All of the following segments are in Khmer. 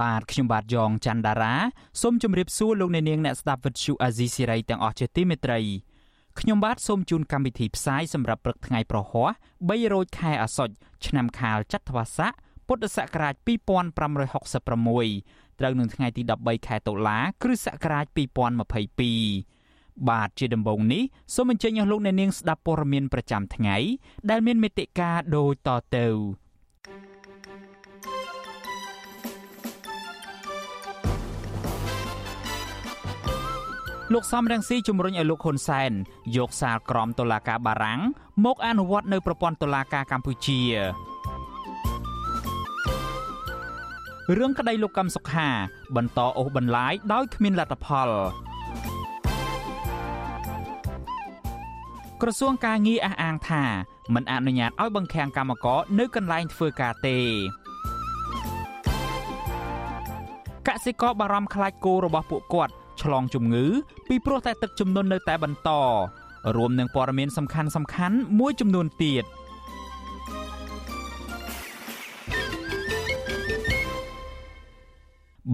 បាទខ្ញុំបាទយ៉ងច័ន្ទដារាសូមជម្រាបសួរលោកអ្នកនាងអ្នកស្ដាប់ Vuthu Azizi Serai ទាំងអស់ជាទីមេត្រីខ្ញុំបាទសូមជូនកម្មវិធីផ្សាយសម្រាប់ព្រឹកថ្ងៃប្រហ័ស3រោចខែអាសត់ឆ្នាំខាលចត្វាស័កពុទ្ធសករាជ2566ត្រូវនឹងថ្ងៃទី13ខែតុលាគ្រិស្តសករាជ2022បាទជាដំបូងនេះសូមអញ្ជើញអស់លោកអ្នកនាងស្ដាប់ព័ត៌មានប្រចាំថ្ងៃដែលមានមេត្តាដូចតទៅ លោកសំរងស៊ីជំរុញឲ្យលោកហ៊ុនសែនយកសាលក្រមតុលាការបារាំងមកអនុវត្តនៅប្រព័ន្ធតុលាការកម្ពុជារឿងក្តីលោកកឹមសុខា បន្តអូសបន្លាយដោយគ្មានលទ្ធផលក្រសួងការងារអះអាងថាមិនអនុញ្ញាតឲ្យបង្ខាំងកម្មករនៅកន្លែងធ្វើការទេកសិករបារម្ភខ្លាចគោរបស់ពួកគាត់ ឆ្លងជំងឺពីព្រោះតែទឹកជំនន់នៅតែបន្តរួមនឹងព័ត៌មានសំខាន់សំខាន់មួយចំនួនទៀត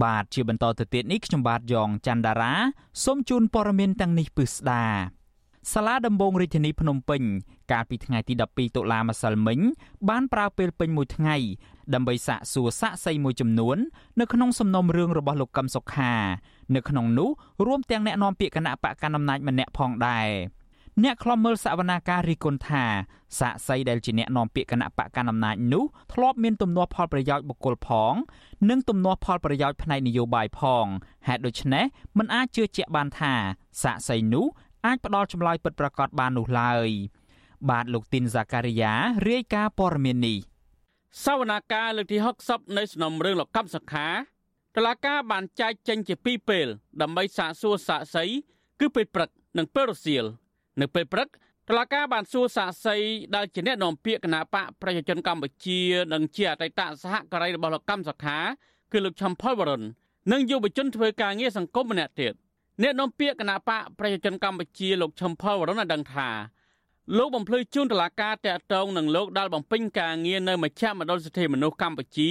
បាទជាបន្តទៅទៀតនេះខ្ញុំបាទយ៉ងច័ន្ទដារាសូមជូនព័ត៌មានទាំងនេះពិស្ដា សាលាដំបងរាជធានីភ្នំពេញ កាលពីថ្ងៃទី12តុលាម្សិលមិញ បានប្រើពេលពេញមួយថ្ងៃដើម្បីសាកសួរសាក់សីមួយចំនួន នៅក្នុងសំណុំរឿងរបស់លោកកឹមសុខានៅក្នុងនោះរួមទាំងអ្នកនាំពាក្យគណៈបកកណ្ដាលអំណាចម្នាក់ផងដែរអ្នកខ្លំមើលសវនាការរីគុណថាសាក់សីដែលជាអ្នកនាំពាក្យគណៈបកកណ្ដាលអំណាចនោះធ្លាប់មានទំនាស់ផលប្រយោជន៍បុគ្គលផង និងទំនាស់ផលប្រយោជន៍ផ្នែកនយោបាយផងហេតុដូច្នេះមិនអាចជឿជាក់បានថាសាក់សីនោះ អាចផ្ដល់ចម្លើយពិតប្រាកដបាននោះឡើយបាទលោកទីនហ្សាការីយ៉ារាយការណ៍ព័ត៌មាននេះសវនាការលើកទី60នៃសំណុំរឿងលោកកម្មសខាតឡាការបានចែកចេញជាពីរពេល ដើម្បីសាកសួរសាកសីគឺពេលព្រឹកនិងពេលរសៀលនៅពេលព្រឹកតឡាការបានសួរសាកសីដែលជាអ្នកនាំពាក្យគណៈបកប្រជាជនកម្ពុជានិងជាអតីតសហការីរបស់លោកកម្មសខាគឺលោកឆំផលវរុននិងយុវជនធ្វើការងារសង្គមម្នាក់ទៀត អ្នកនាំពាក្យគណៈបកប្រជាជនកម្ពុជាលោកឆំផលវរុនបានដឹងថាលោកបំភ្លឺជូនតឡាការតាក់ទងនឹងលោកដែលបំពេញការងារនៅមជ្ឈមណ្ឌលសិទ្ធិមនុស្សកម្ពុជា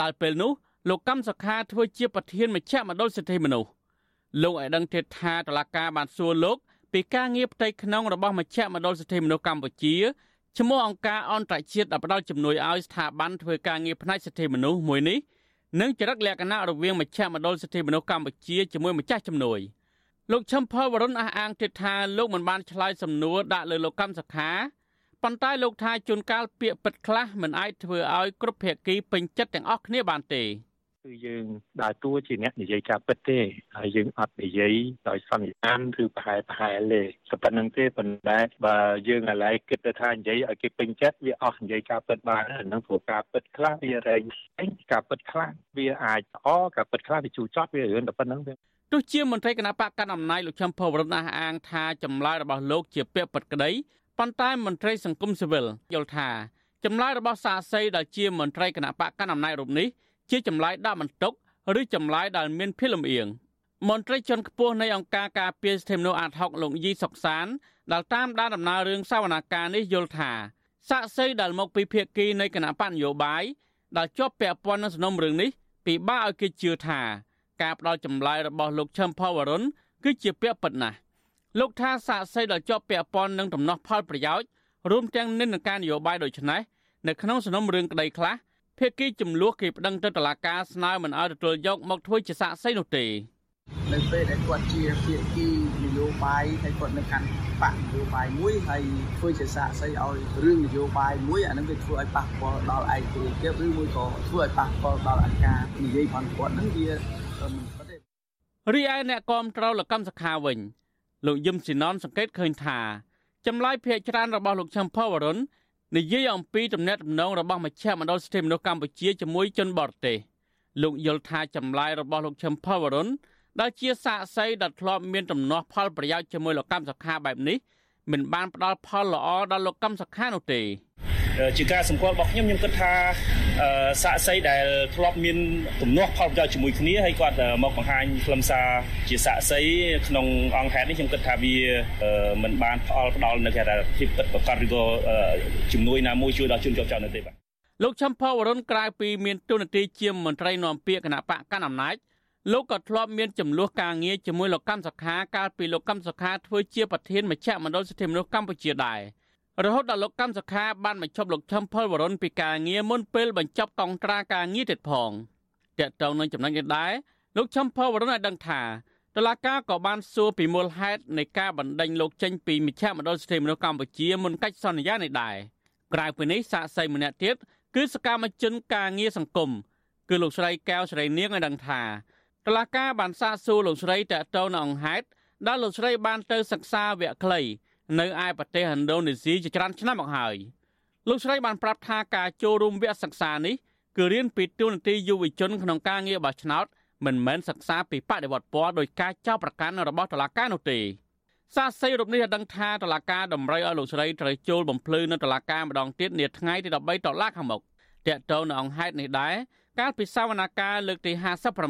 ដែលពេលនោះលោកកម្មសខាធ្វើជាប្រធានមជ្ឈមណ្ឌលសិទ្ធិមនុស្សលោកឲ្យដឹងទៀតថាតឡាការបានសួរលោកពីការងារផ្ទៃក្នុងរបស់មជ្ឈមណ្ឌលសិទ្ធិមនុស្សកម្ពុជាឈ្មោះអង្គការអន្តរជាតិដែលផ្ដល់ជំនួយឲ្យស្ថាប័នធ្វើការងារផ្នែកសិទ្ធិមនុស្សមួយនេះ និងចរិតលក្ខណៈរវាងមជ្ឈមណ្ឌលសិទ្ធិមនុស្សកម្ពុជាជាមួយម្ចាស់ជំនួយលោកឈឹមផលវរុនអះអាងទៀតថាលោកមិនបានឆ្លើយសំណួរដាក់លើលោកកម្មសខាប៉ុន្តែលោកថាជួនកាលពាក្យពិតខ្លះមិនអាចធ្វើឲ្យគ្រប់ភាគីពេញចិត្តទាំងអស់គ្នាបានទេ គឺយើងដើរតួជាអ្នកនិយាយការពិតទេហើយយើងអត់និយាយដោយសន្និដ្ឋានឬប្រហែលប្រហែលទេតែប៉ុណ្្នឹងទេប៉ុន្តែបើយើងឥឡូវគិតទៅថានិយាយឲ្យគេពេញចិត្តវាអស់និយាយការពិតបានហ្នឹងព្រោះការពិតខ្លះវារែងការពិតខ្លះវាអាចអការពិតខ្លះវាជូរចត់វារឿងតែប៉ុណ្្នឹងទេទោះជាមន្ត្រីគណៈបកកណ្ដាលអំណាចលោកឈឹមផវរតអះអាងថាចម្លើយរបស់លោកជាពាក្យពិតក្តីប៉ុន្តែមន្ត្រីសង្គមស៊ីវិលយល់ថាចម្លើយរបស់សាស័យដែលជាមន្ត្រីគណៈបកកណ្ដាលអំណាចរូបនេះ ជាចម្លើយដាក់បន្ទុកឬចម្លើយដែលមានភាពលំអៀងមន្ត្រីជាន់ខ្ពស់នៃអង្គការការពារសិទ្ធិមនុស្សអាតហុកលោកយីសុកសានដែលតាមដានដំណើររឿងសវនកម្មនេះយល់ថាសាក់សីដែលមកពីភាគីនៃគណៈបញ្ញយោបាយដែលជាប់ពាក់ព័ន្ធនឹងសំណុំរឿងនេះពិបាកឲ្យគេជឿថាការផ្ដល់ចម្លើយរបស់លោកឈឹមផលវរុនគឺជាពាក្យពិតណាស់លោកថាសាក់សីដែលជាប់ពាក់ព័ន្ធនឹងដំណោះផលប្រយោជន៍រួមទាំងនិន្នាការនយោបាយដូចនេះនៅក្នុងសំណុំរឿងក្តីខ្លះ ភាគីចំនួនគេប្តឹងទៅតុលាការស្នើមិនឲ្យទទួលយកមកធ្វើជាសាក្សីនោះទេនៅពេលដែលគាត់ជាភាគីនយោបាយហើយគាត់នៅកាន់បកនយោបាយមួយហើយធ្វើជាសាក្សីឲ្យរឿងនយោបាយមួយអានឹងវាធ្វើឲ្យប៉ះពាល់ដល់ឯករាជ្យភាពឬមួយក៏ធ្វើឲ្យប៉ះពាល់ដល់អាការនិយាយផងគាត់នឹងវាមិនពិតទេរីឯអ្នកគាំទ្រលកម្មសខាវិញលោកយឹមស៊ីណនសង្កេតឃើញថាចម្លើយភាកច្រើនរបស់លោកឆឹមផវរុន និយាយអំពីទំនាក់ទំនងរបស់មជ្ឈមណ្ឌលសិទ្ធិមនុស្សកម្ពុជាជាមួយជនបរទេសលោកយល់ថាចម្លើយរបស់លោកឈឹមផលវរុនដែលជាសាកសីដែលធ្លាប់មានដំណោះផលប្រយោជន៍ជាមួយលោកកម្មសខាបែបនេះមិនបានផ្ដល់ផលល្អដល់លោកកម្មសខានោះទេ ជាការសម្គាល់របស់ខ្ញុំខ្ញុំគិតថាសាកសីដែលធ្លាប់មានទំនាស់ផលប្រយោជន៍ជាមួយគ្នាហើយគាត់មកបង្ហាញខ្លឹមសារជាសាកសីក្នុងអង្គហេតុនេះខ្ញុំគិតថាវាមិនបានផ្អល់ផ្ដល់នៅគេថាភាពពិតប្រាកដឬក៏ជំនួយណាមួយជួយដល់ជនជាប់ចោតនៅទេបាទលោកឈឹមផលវរុនក្រៅពីមានទូនាទីជាមន្ត្រីនាំពាក្យគណៈបកកណ្ដាលអំណាចលោកក៏ធ្លាប់មានចំនួនការងារជាមួយលោកកម្មសខាកាលពីលោកកម្មសខាធ្វើជាប្រធានមជ្ឈមណ្ឌលសិទ្ធិមនុស្សកម្ពុជាដែរ រហូតដល់លោកកម្មសខាបានបញ្ចប់លោកឈឹមផលវរុនពីការងារមុនពេលបញ្ចប់កងត្រាការងារទៀតផងតកតងនឹងចំណុចនេះដែរលោកឈឹមផលវរុនឲ្យដឹងថាតឡាកាក៏បានសួរពីមូលហេតុនៃការបណ្ដេញលោកចេញពីមជ្ឈមណ្ឌលសិទ្ធិមនុស្សកម្ពុជាមុនកិច្ចសន្យានេះដែរក្រៅពីនេះសាកសីម្នាក់ទៀតគឺសកម្មជនការងារសង្គមគឺលោកស្រីកែវស្រីនាងឲ្យដឹងថាតឡាកាបានសាកសួរលោកស្រីតើតើនៅអង្គហេតុដែលលោកស្រីបានទៅសិក្សាវគ្គខ្លី នៅឯប្រទេសឥណ្ឌូនេស៊ីជាច្រើនឆ្នាំមកហើយលោកស្រីបានប្រាប់ថាការចូលរួមវគ្គសិក្សានេះគឺរៀនពីទូនាទីយុវជនក្នុងការងារបោះឆ្នោតមិនមែនសិក្សាពីបដិវត្តពណ៌ដោយការចោទប្រកាន់របស់តុលាការនោះទេសាស័យរូបនេះបានដឹងថាតុលាការតម្រូវឲ្យលោកស្រីត្រូវចូលបំភ្លឺនៅតុលាការម្ដងទៀតនាថ្ងៃទី13តុលាខាងមុខតកតទៅនៅអង្គហេតុនេះដែរកាលពីសវនកម្មលើកទី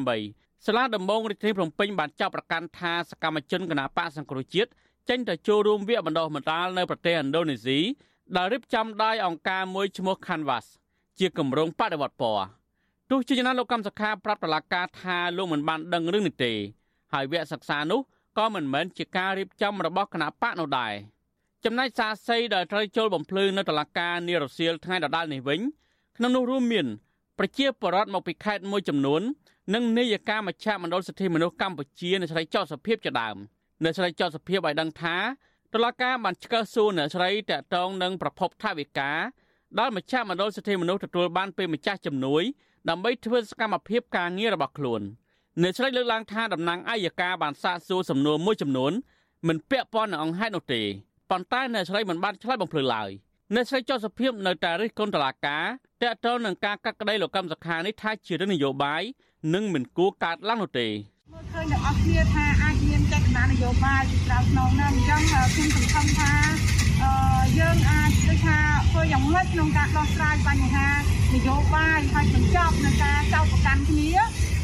58សាលាដំបងរាជធានីភ្នំពេញបានចាប់ប្រកាន់ថាសកម្មជនគណបកសង្គ្រោះជាតិ ចេញទៅចូលរួមវគ្គបណ្ដុះបណ្ដាលនៅប្រទេសឥណ្ឌូនេស៊ីដែលរៀបចំដោយអង្គការមួយឈ្មោះ Canvas ជាគម្រោងបដិវត្តពណ៌ទោះជាយ៉ាងណាលោកកម្មសខាប្រាប់តឡាការថាលោកមិនបានដឹងរឿងនេះទេ ហើយវគ្គសិក្សានោះក៏មិនមែនជាការរៀបចំរបស់គណៈបកនោះដែរចំណែកសាស័យដែលត្រូវចូលបំភ្លឺនៅតឡាការនារសៀលថ្ងៃដដាលនេះវិញក្នុងនោះរួមមានប្រជាពលរដ្ឋមកពីខេត្តមួយចំនួននិងនាយកាមជ្ឈមណ្ឌលសិទ្ធិមនុស្សកម្ពុជានៅស្រីចោតសុភាពជាដើម នៅស្រីចោតសុភាពឲ្យដឹងថាតុលាការបានឆ្កឹះសួរអ្នកស្រីតាក់ទងនឹងប្រភពថាវិការដែលមជ្ឈមណ្ឌលសិទ្ធិមនុស្សទទួលបានពីម្ចាស់ជំនួយដើម្បីធ្វើសកម្មភាពការងាររបស់ខ្លួនអ្នកស្រីលើកឡើងថាតំណាងអัยការបានសាកសួរសំណួរមួយចំនួនមិនពាក់ព័ន្ធនឹងអង្គហេតុនោះទេប៉ុន្តែអ្នកស្រីមិនបានឆ្លើយបំភ្លឺឡើយអ្នកស្រីចោទសភាពនៅតែរិះគន់តុលាការតាក់ទងនឹងការកាត់ក្តីលោកកម្មសខានេះថាជារឿងនយោបាយនិងមិនគួរកើតឡើងនោះទេមើលឃើញទាំងអស់គ្នាថា អាចមានចេតនានយោបាយពីក្រៅក្នុងនោះអញ្ចឹងខ្ញុំសង្ឃឹមថាយើងអាចដូចថាធ្វើយ៉ាងម៉េចក្នុងការដោះស្រាយបញ្ហានយោបាយហើយបញ្ចប់នឹងការចោទប្រកាន់គ្នា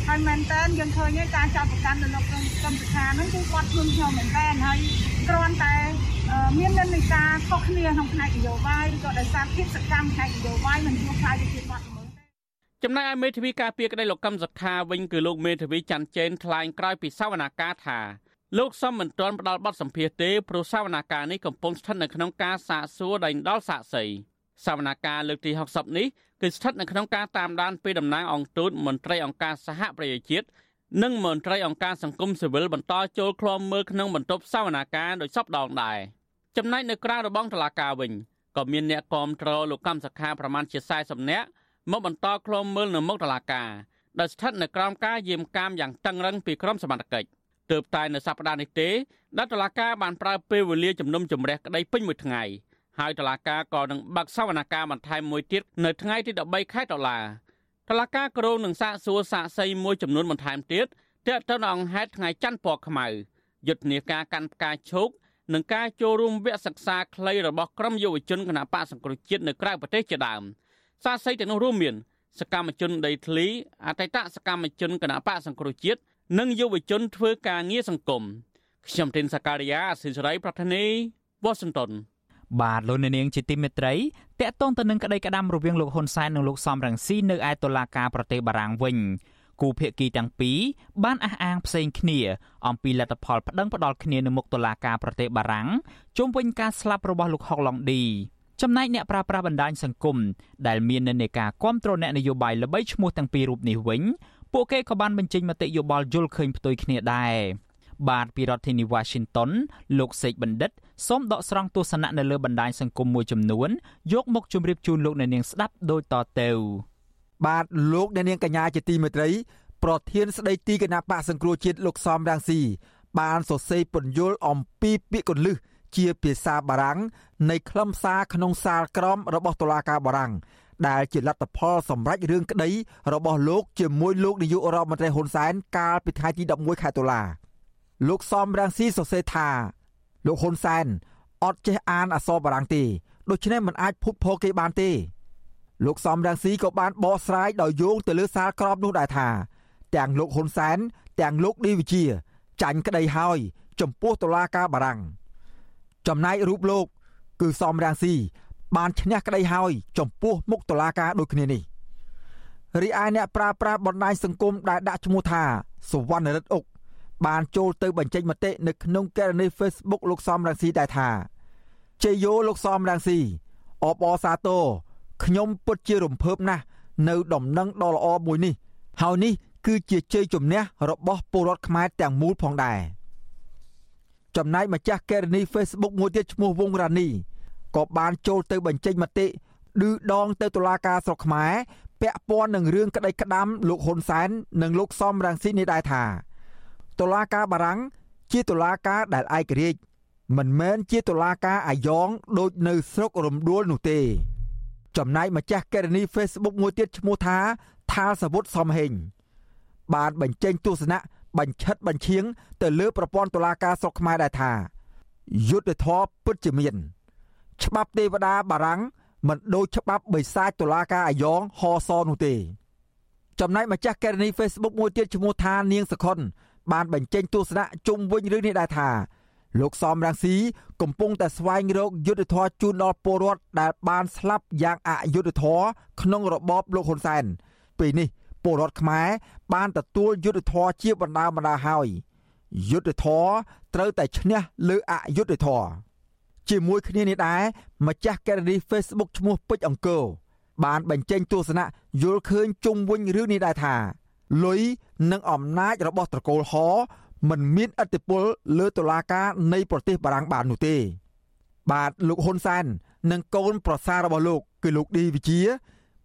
ហើយមែនតើយើងឃើញឯការចោទប្រកាន់នៅលោកកម្មសខាហ្នឹងគឺគាត់ខ្លួនខ្ញុំមែនតើហើយគ្រាន់តែមាននិន្នាការខុសគ្នាក្នុងផ្នែកនយោបាយឬក៏ដោយសារភាពសកម្មផ្នែកនយោបាយមិនយល់ខ្លាយទៅជាបាត់ល្មើសចំណែកឯមេធាវីការពារក្តីលោកកឹមសុខាវិញគឺលោកមេធាវីច័ន្ទចេនថ្លែងក្រោយពីសវនាការថា លោកសំមិនទាន់ផ្ដល់បទសម្ភាសទេព្រោះសវនាការនេះកំពុងស្ថិតនៅក្នុងការសាកសួរដៃដល់សាកសីសវនាការលើកទី60នេះគឺស្ថិតនៅក្នុងការតាមដានពីតំណាងអង្គទូតមន្ត្រីអង្គការសហប្រជាជាតិនិងមន្ត្រីអង្គការសង្គមស៊ីវិលបន្តចូលឃ្លាំមើលក្នុងបន្ទប់សវនាការដោយសពដងដែរចំណែកនៅក្រៅរបងតុលាការវិញក៏មានអ្នកគាំទ្រលោកកម្មសខាប្រមាណជា40នាក់មកបន្តឃ្លាំមើលនៅមុខតុលាការដែលស្ថិតនៅក្រោមការយាមកាមយ៉ាងតឹងរឹងពីក្រមសមត្ថកិច្ច ទើបតែនៅសប្តាហ៍នេះទេដែលតុលាការបានប្រើពេលវេលាជំនុំជម្រះក្តីពេញមួយថ្ងៃហើយតុលាការក៏នឹងបើកសវនកម្មបន្ថែមមួយទៀតនៅថ្ងៃទី13ខែតុលាតុលាការក្រុងនឹងសាកសួរសាកសីមួយចំនួនបន្ថែមទៀតទាក់ទងនឹងអង្គហេតុថ្ងៃច័ន្ទពណ៌ខ្មៅយុទ្ធនាការកាន់ផ្កាឈោកនិងការចូលរួមវគ្គសិក្សាខ្លីរបស់ក្រុមយុវជនគណៈបកសង្គ្រោះជាតិនៅក្រៅប្រទេសជាដើមសាស័យទាំងនោះរួមមានសកម្មជនដីធ្លីអតីតសកម្មជនគណៈបកសង្គ្រោះជាតិ និងយុវជនធ្វើការងារសង្គមខ្ញុំទីនសាការីយ៉ាអសិលសេរីប្រធានីវ៉ាស៊ីនតោនបាទលោកអ្នកនាងជាទីមេត្រីតកតងទៅនឹងក្តីក្តាំរវាងលោកហ៊ុនសែននិងលោកសំរងស៊ីនៅឯតុលាការប្រទេសបារាំងវិញគូភាគីទាំងពីរបានអះអាងផ្សេងគ្នា អំពីលទ្ធផលប្តឹងផ្តល់គ្នានៅមុខតុលាការប្រទេសបារាំងជុំវិញការស្លាប់របស់លោកហុកឡុងឌីចំណែកអ្នកប្រើប្រាស់បណ្ដាញសង្គមដែលមាននិន្នាការគ្រប់គ្រងអ្នកនយោបាយល្បីឈ្មោះទាំងពីររូបនេះវិញ ពួកគេក៏បានបញ្ចេញមតិយោបល់យល់ឃើញផ្ទុយគ្នាដែរបាទពីរដ្ឋធានី Washington លោកសេកបណ្ឌិតសូមដកស្រង់ទស្សនៈនៅលើបណ្ដាញសង្គមមួយចំនួនយកមកជម្រាបជូនលោកអ្នកនាងស្ដាប់ដូចតទៅ បាទលោកអ្នកនាងកញ្ញាជាទីមេត្រី ប្រធានស្ដីទីគណៈបកសង្គ្រោះជាតិលោកសំរាំងស៊ីបានសរសេរពន្យល់អំពីពាក្យកលឹះជាភាសាបារាំងនៃខ្លឹមសារក្នុងសាលក្រមរបស់តុលាការបារាំង ដែលជាលទ្ធផលសម្រេចរឿងក្តីរបស់លោកជាមួយលោកនាយករដ្ឋមន្ត្រីហ៊ុនសែនកាលពីថ្ងៃទី11ខែតុលាលោកសំរាំងស៊ីសរសេរថា លោកហ៊ុនសែនអត់ចេះអានអក្សរបារាំងទេដូច្នេះមិនអាចភុតភរគេបានទេ លោកសំរាំងស៊ីក៏បានបកស្រាយដោយយោងទៅលើសារក្រមនោះដែរថាទាំងលោកហ៊ុនសែនទាំងលោកឌីវិជាចាញ់ក្តីហើយចំពោះតុលាការបារាំងចំណែករូបលោក គឺសំរាំងស៊ី បានឈ្នះក្តីហើយចំពោះមុខតុលាការដូចគ្នានេះរីឯអ្នកប្រើប្រាស់បណ្ដាញសង្គមដែលដាក់ឈ្មោះថាសវណ្ណរិទ្ធអុកបានចូលទៅបញ្ចេញមតិនៅក្នុងកេរនី Facebook លោកសំរងស៊ីដែរថាជ័យយោលោកសំរងស៊ីអបអសាទរខ្ញុំពិតជារំភើបណាស់នៅដំណឹងដ៏ល្អមួយនេះ ហើយនេះគឺជាជ័យជំនះរបស់ពលរដ្ឋខ្មែរទាំងមូលផងដែរចំណែកម្ចាស់កេរនី Facebook មួយទៀតឈ្មោះវងរ៉ានី ក៏បានចូលទៅបញ្ចេញមតិឌឺដងទៅតុលាការស្រុកខ្មែរពាក់ព័ន្ធនឹងរឿងក្តីក្តាំលោកហ៊ុនសែននិងលោកសំរងស៊ីនេះដែរថាតុលាការបារាំងជាតុលាការដែលឯករាជ្យមិនមែនជាតុលាការអាយ៉ងដូចនៅស្រុករំដួលនោះទេ ចំណែកម្ចាស់កេរនី Facebook មួយទៀតឈ្មោះថាថាលសវុតសំហេងបានបញ្ចេញទស្សនៈបញ្ឆិតបញ្ឈៀងទៅលើប្រព័ន្ធតុលាការស្រុកខ្មែរដែរថាយុទ្ធធរពិតជាមាន ច្បាប់ទេវតាបារាំងមិនដូចច្បាប់បិសាចតុលាការអាយ៉ងហសនោះទេ ចំណែកម្ចាស់កេរនី Facebook មួយទៀតឈ្មោះថានាងសខុនបានបញ្ចេញទស្សនៈជុំវិញរឿងនេះដែរថាលោកសំរងស៊ីកំពុងតែស្វែងរកយុទ្ធធរជូនដល់ពលរដ្ឋដែលបានស្លាប់យ៉ាងអយុត្តិធម៌ក្នុងរបបលោកហ៊ុនសែនពេលនេះពលរដ្ឋខ្មែរបានទទួលយុទ្ធធរជាបណ្ដាបណ្ដាហើយយុទ្ធធរត្រូវតែឈ្នះលើអយុត្តិធម៌ ជាមួយគ្នានេះដែរម្ចាស់កេរនី Facebook ឈ្មោះពេជ្រអង្គរបានបញ្ចេញទស្សនៈយល់ឃើញជុំវិញរឿងនេះដែរថាលុយនិងអំណាចរបស់ត្រកូលហមិនមានឥទ្ធិពលលើតុលាការនៃប្រទេសបារាំងបាននោះទេ បាទលោកហ៊ុនសែននិងកូនប្រសាររបស់លោកគឺលោកឌីវិជា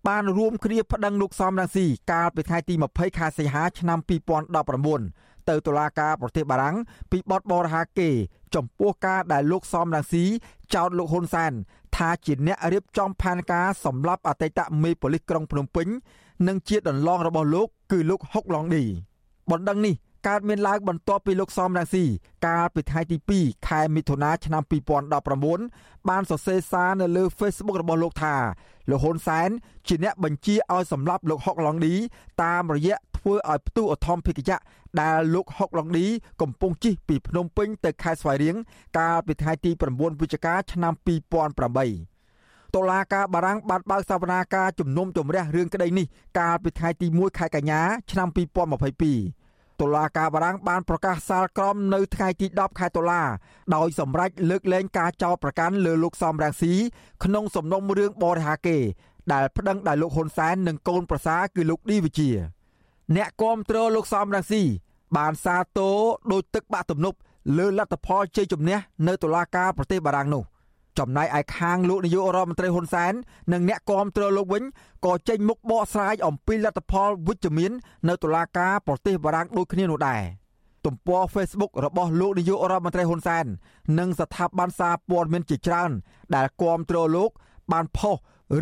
បានរួមគ្នាប្តឹងលោកសំរងស៊ីកាលពីថ្ងៃទី20ខែសីហាឆ្នាំ2019 ទៅតុលាការប្រទេសបារាំងពីបទបរិហាកេរចំពោះការដែលលោកសំរងស៊ីចោទលោកហ៊ុនសែនថាជាអ្នករៀបចំផែនការសម្លាប់អតីតមេប៉ូលីសក្រុងភ្នំពេញនិងជាដន្លងរបស់លោកគឺលោកហុកឡុងឌីបណ្ដឹងនេះ កើតមានឡើងបន្ទាប់ពីលោកសំរងស៊ីកាលពីថ្ងៃទី2ខែមិថុនាឆ្នាំ2019បានសរសេរសារនៅលើ Facebook របស់លោកថាលោកហ៊ុនសែនជាអ្នកបញ្ជាឲ្យសម្លាប់លោកហុកឡុងឌីតាមរយៈធ្វើឲ្យផ្ទុះអធម្មភិកយៈដែលលោកហុកឡុងឌីកំពុងជិះពីភ្នំពេញទៅខេត្តស្វាយរៀងកាលពីថ្ងៃទី9វិច្ឆិកាឆ្នាំ2008តុលាការបារាំងបានបើកសវនាការជំនុំជម្រះរឿងក្តីនេះកាលពីថ្ងៃទី1ខែកញ្ញាឆ្នាំ2022 តុលាការបារាំងបានប្រកាសសាលក្រមនៅថ្ងៃទី10ខែតុលាដោយសម្រេចលើកលែងការចោទប្រកាន់លើលោកសំរងស៊ីក្នុងសំណុំរឿងបរិហាកេដែលប្តឹងដោយលោកហ៊ុនសែននិងកូនប្រសារគឺលោកឌីវិជាអ្នកគាំទ្រលោកសំរងស៊ីបានសាទរដោយទឹកបាក់ទំនប់លើលទ្ធផលជ័យជំនះនៅតុលាការប្រទេសបារាំងនោះ ចំណែកឯខាងលោកនាយករដ្ឋមន្ត្រីហ៊ុនសែននិងអ្នកគាំទ្រលោកវិញក៏ចេញមុខបកស្រាយអំពីលទ្ធផលវិជ្ជមាន នៅតុលាការប្រទេសបារាំងដូចគ្នានោះដែរទំព័រ Facebook របស់លោកនាយករដ្ឋមន្ត្រីហ៊ុនសែននិងស្ថាប័នសារព័ត៌មានជាច្រើន ដែលគាំទ្រលោក បានផុស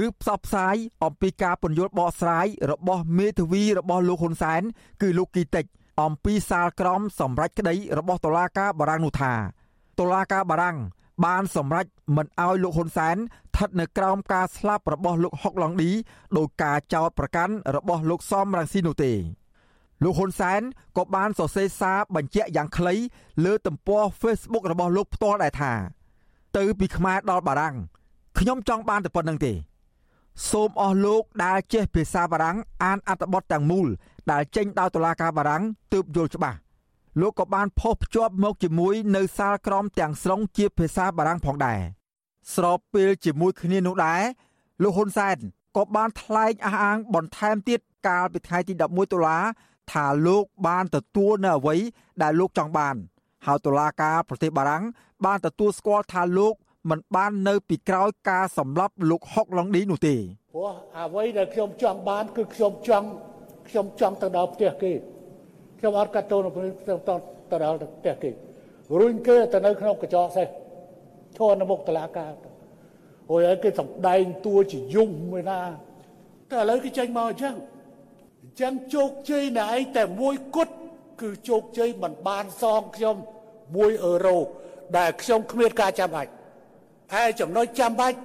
ឬផ្សព្វផ្សាយអំពីការពន្យល់បកស្រាយរបស់មេធាវីរបស់លោកហ៊ុនសែនគឺលោកគីតិចអំពីសាលក្រមសម្រាប់ក្តីរបស់តុលាការបារាំងនោះថាតុលាការបារាំង បានសម្រេចមិនអោយលោកហ៊ុនសែនស្ថិតនៅក្រោមការស្លាប់របស់លោកហុកឡុងឌីដោយការចោទប្រកាន់របស់លោកសំរងស៊ីនោះទេលោកហ៊ុនសែនក៏បានសរសេរសារបញ្ជាក់យ៉ាងខ្លី លើទំព័រ Facebook របស់លោកផ្ទាល់ដែរថា ទៅពីខ្មែរដល់បារាំងខ្ញុំចង់បានតែប៉ុណ្្នឹងទេ សូមអស់លោកដែលចេះភាសាបារាំងអានអត្ថបទទាំងមូលដែលចេញដោយតុលាការបារាំងទើបយល់ច្បាស់ លោកក៏បានផុសភ្ជាប់មកជាមួយនៅសាលក្រមទាំងស្រុងជាភាសាបារាំងផងដែរស្របពេលជាមួយគ្នានោះដែរលោកហ៊ុនសែនក៏បានថ្លែងអះអាងបន្ថែមទៀតកាលពីថ្ងៃទី11តុលាថាលោកបានទទួលនៅអ្វីដែលលោកចង់បានហើយតុលាការប្រទេសបារាំងបានទទួលស្គាល់ថាលោកមិនបាននៅពីក្រោយការសម្លាប់លោកហុកឡុងឌីនោះទេព្រោះអ្វីដែលខ្ញុំចង់បានគឺខ្ញុំចង់ខ្ញុំចង់ទៅដល់ផ្ទះគេ ខ្ញុំអត់កាត់ទោសខ្ញុំតទៅដល់ផ្ទះគេរុញគេទៅនៅក្នុងកញ្ចក់សេះឈរនៅមុខតឡាការហើយឲ្យគេសម្ដែងតួជាយំមួយណាតែឥឡូវគេចេញមកអញ្ចឹងអញ្ចឹងជោគជ័យណែឯងតែមួយគត់គឺជោគជ័យមិនបានសងខ្ញុំ1អឺរ៉ូដែលខ្ញុំគ្មានការចាំបាច់ហើយចំណុចចាំបាច់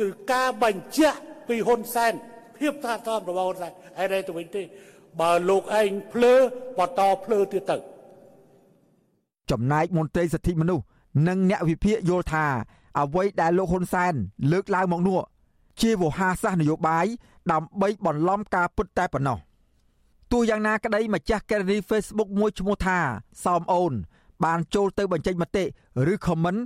គឺការបញ្ជាក់ពីហ៊ុនសែនភាពថាតបរបស់ហ៊ុនសែនហើយនេះទៅវិញទេ បើលោកឯងភ្លើបន្តភ្លើទៀតទៅចំណែកមន្ត្រីសិទ្ធិមនុស្សនិងអ្នកវិភាគយល់ថាអ្វីដែលលោកហ៊ុនសែនលើកឡើងមកនោះជាវោហារសាស្ត្រនយោបាយដើម្បីបន្លំការពិតតែប៉ុណ្ណោះទោះយ៉ាងណាក្តីម្ចាស់កេរនី Facebook មួយឈ្មោះថាសោមអូន បានចូលទៅបញ្ចេញមតិឬ comment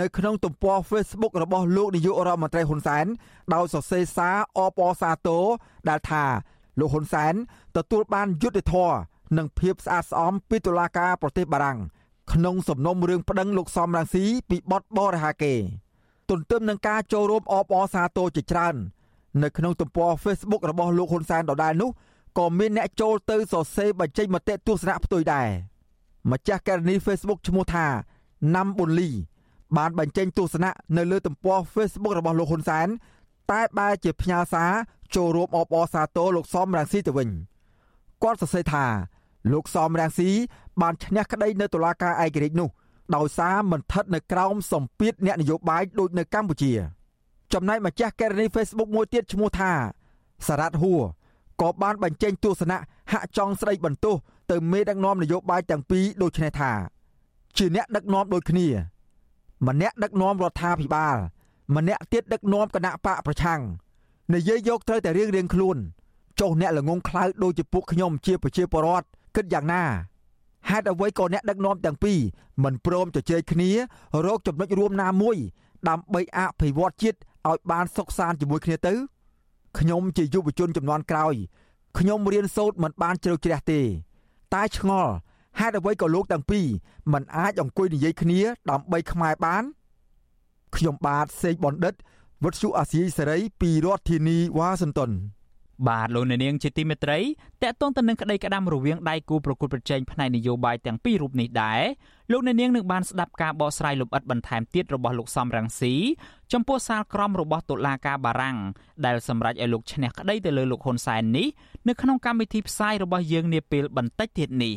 នៅក្នុងទំព័រ Facebook របស់លោកនាយករដ្ឋមន្ត្រីហ៊ុនសែនដោយសរសេរសារអបអរសាទរដែលថា លោកហ៊ុនសែនទទួលបានយុត្តិធម៌និងភាពស្អាតស្អំពីតុលាការប្រទេសបារាំងក្នុងសំណុំរឿងប្តឹងលោកសំរងស៊ីពីបទបរិហាកេទន្ទឹមនឹងការចូលរួមអបអរសាទរជាច្រើននៅក្នុងទំព័រ Facebook របស់លោកហ៊ុនសែនដដែលនោះក៏មានអ្នកចូលទៅសរសេរបញ្ចេញមតិទស្សនៈផ្ទុយដែរម្ចាស់ករណី Facebook ឈ្មោះថាណាំប៊ុនលីបានបញ្ចេញទស្សនៈនៅលើទំព័រ Facebook របស់លោកហ៊ុនសែន តែបែរជាផ្ញើសារចូលរួមអបអរសាទរលោកសំរងស៊ីទៅវិញគាត់សរសេរថាលោកសំរងស៊ីបានឈ្នះក្តីនៅតុលាការឯករាជ្យនោះដោយសារមិនស្ថិតនៅក្រោមសម្ពាធអ្នកនយោបាយដូចនៅកម្ពុជា ចំណែកម្ចាស់កេរនី Facebook មួយទៀតឈ្មោះថាសារ៉ាត់ហួរក៏បានបញ្ចេញទស្សនៈហាក់ចង់ស្ដីបន្ទោសទៅមេដឹកនាំនយោបាយទាំងពីរដូចនេះថា ជាអ្នកដឹកនាំដូចគ្នាម្នាក់ដឹកនាំរដ្ឋាភិបាល ម្នាក់ទៀតដឹកនាំគណៈបកប្រឆាំងនិយាយយកត្រូវតែរៀងរៀងខ្លួនចុះអ្នកល្ងងខ្លៅដូចជាពួកខ្ញុំជាប្រជាពលរដ្ឋគិតយ៉ាងណាហេតុអ្វីក៏អ្នកដឹកនាំទាំងពីរមិនព្រមជជែកគ្នារកចំណុចរួមណាមួយ ដើម្បីអភិវឌ្ឍជាតិឲ្យបានសុខសាន្តជាមួយគ្នាទៅខ្ញុំជាយុវជនចំនួនក្រោយខ្ញុំរៀនសូត្រមិនបានជ្រៅជ្រះទេ តែឆ្ងល់ហេតុអ្វីក៏លោកទាំងពីរមិនអាចអង្គុយនិយាយគ្នាដើម្បីខ្មែរបាន ខ្ញុំបាទសេកបណ្ឌិតវុទ្ធុអាស៊ីសេរីពីរដ្ឋធានីវ៉ាស៊ីនតោនបាទលោកអ្នកនាងជាទីមេត្រីតកតងទៅនឹងក្តីក្តាំរវាងដៃគូប្រកួតប្រជែងផ្នែកនយោបាយទាំងពីររូបនេះដែរលោកអ្នកនាងនឹងបានស្ដាប់ការបកស្រាយលម្អិតបន្ថែមទៀតរបស់លោកសំរងស៊ីចំពោះសាលក្រមរបស់តុលាការបារាំងដែលសម្រេចឲ្យលោកឈ្នះក្តីទៅលើលោកហ៊ុនសែននេះនៅក្នុងកម្មវិធីផ្សាយរបស់យើងនាពេលបន្តិចទៀតនេះ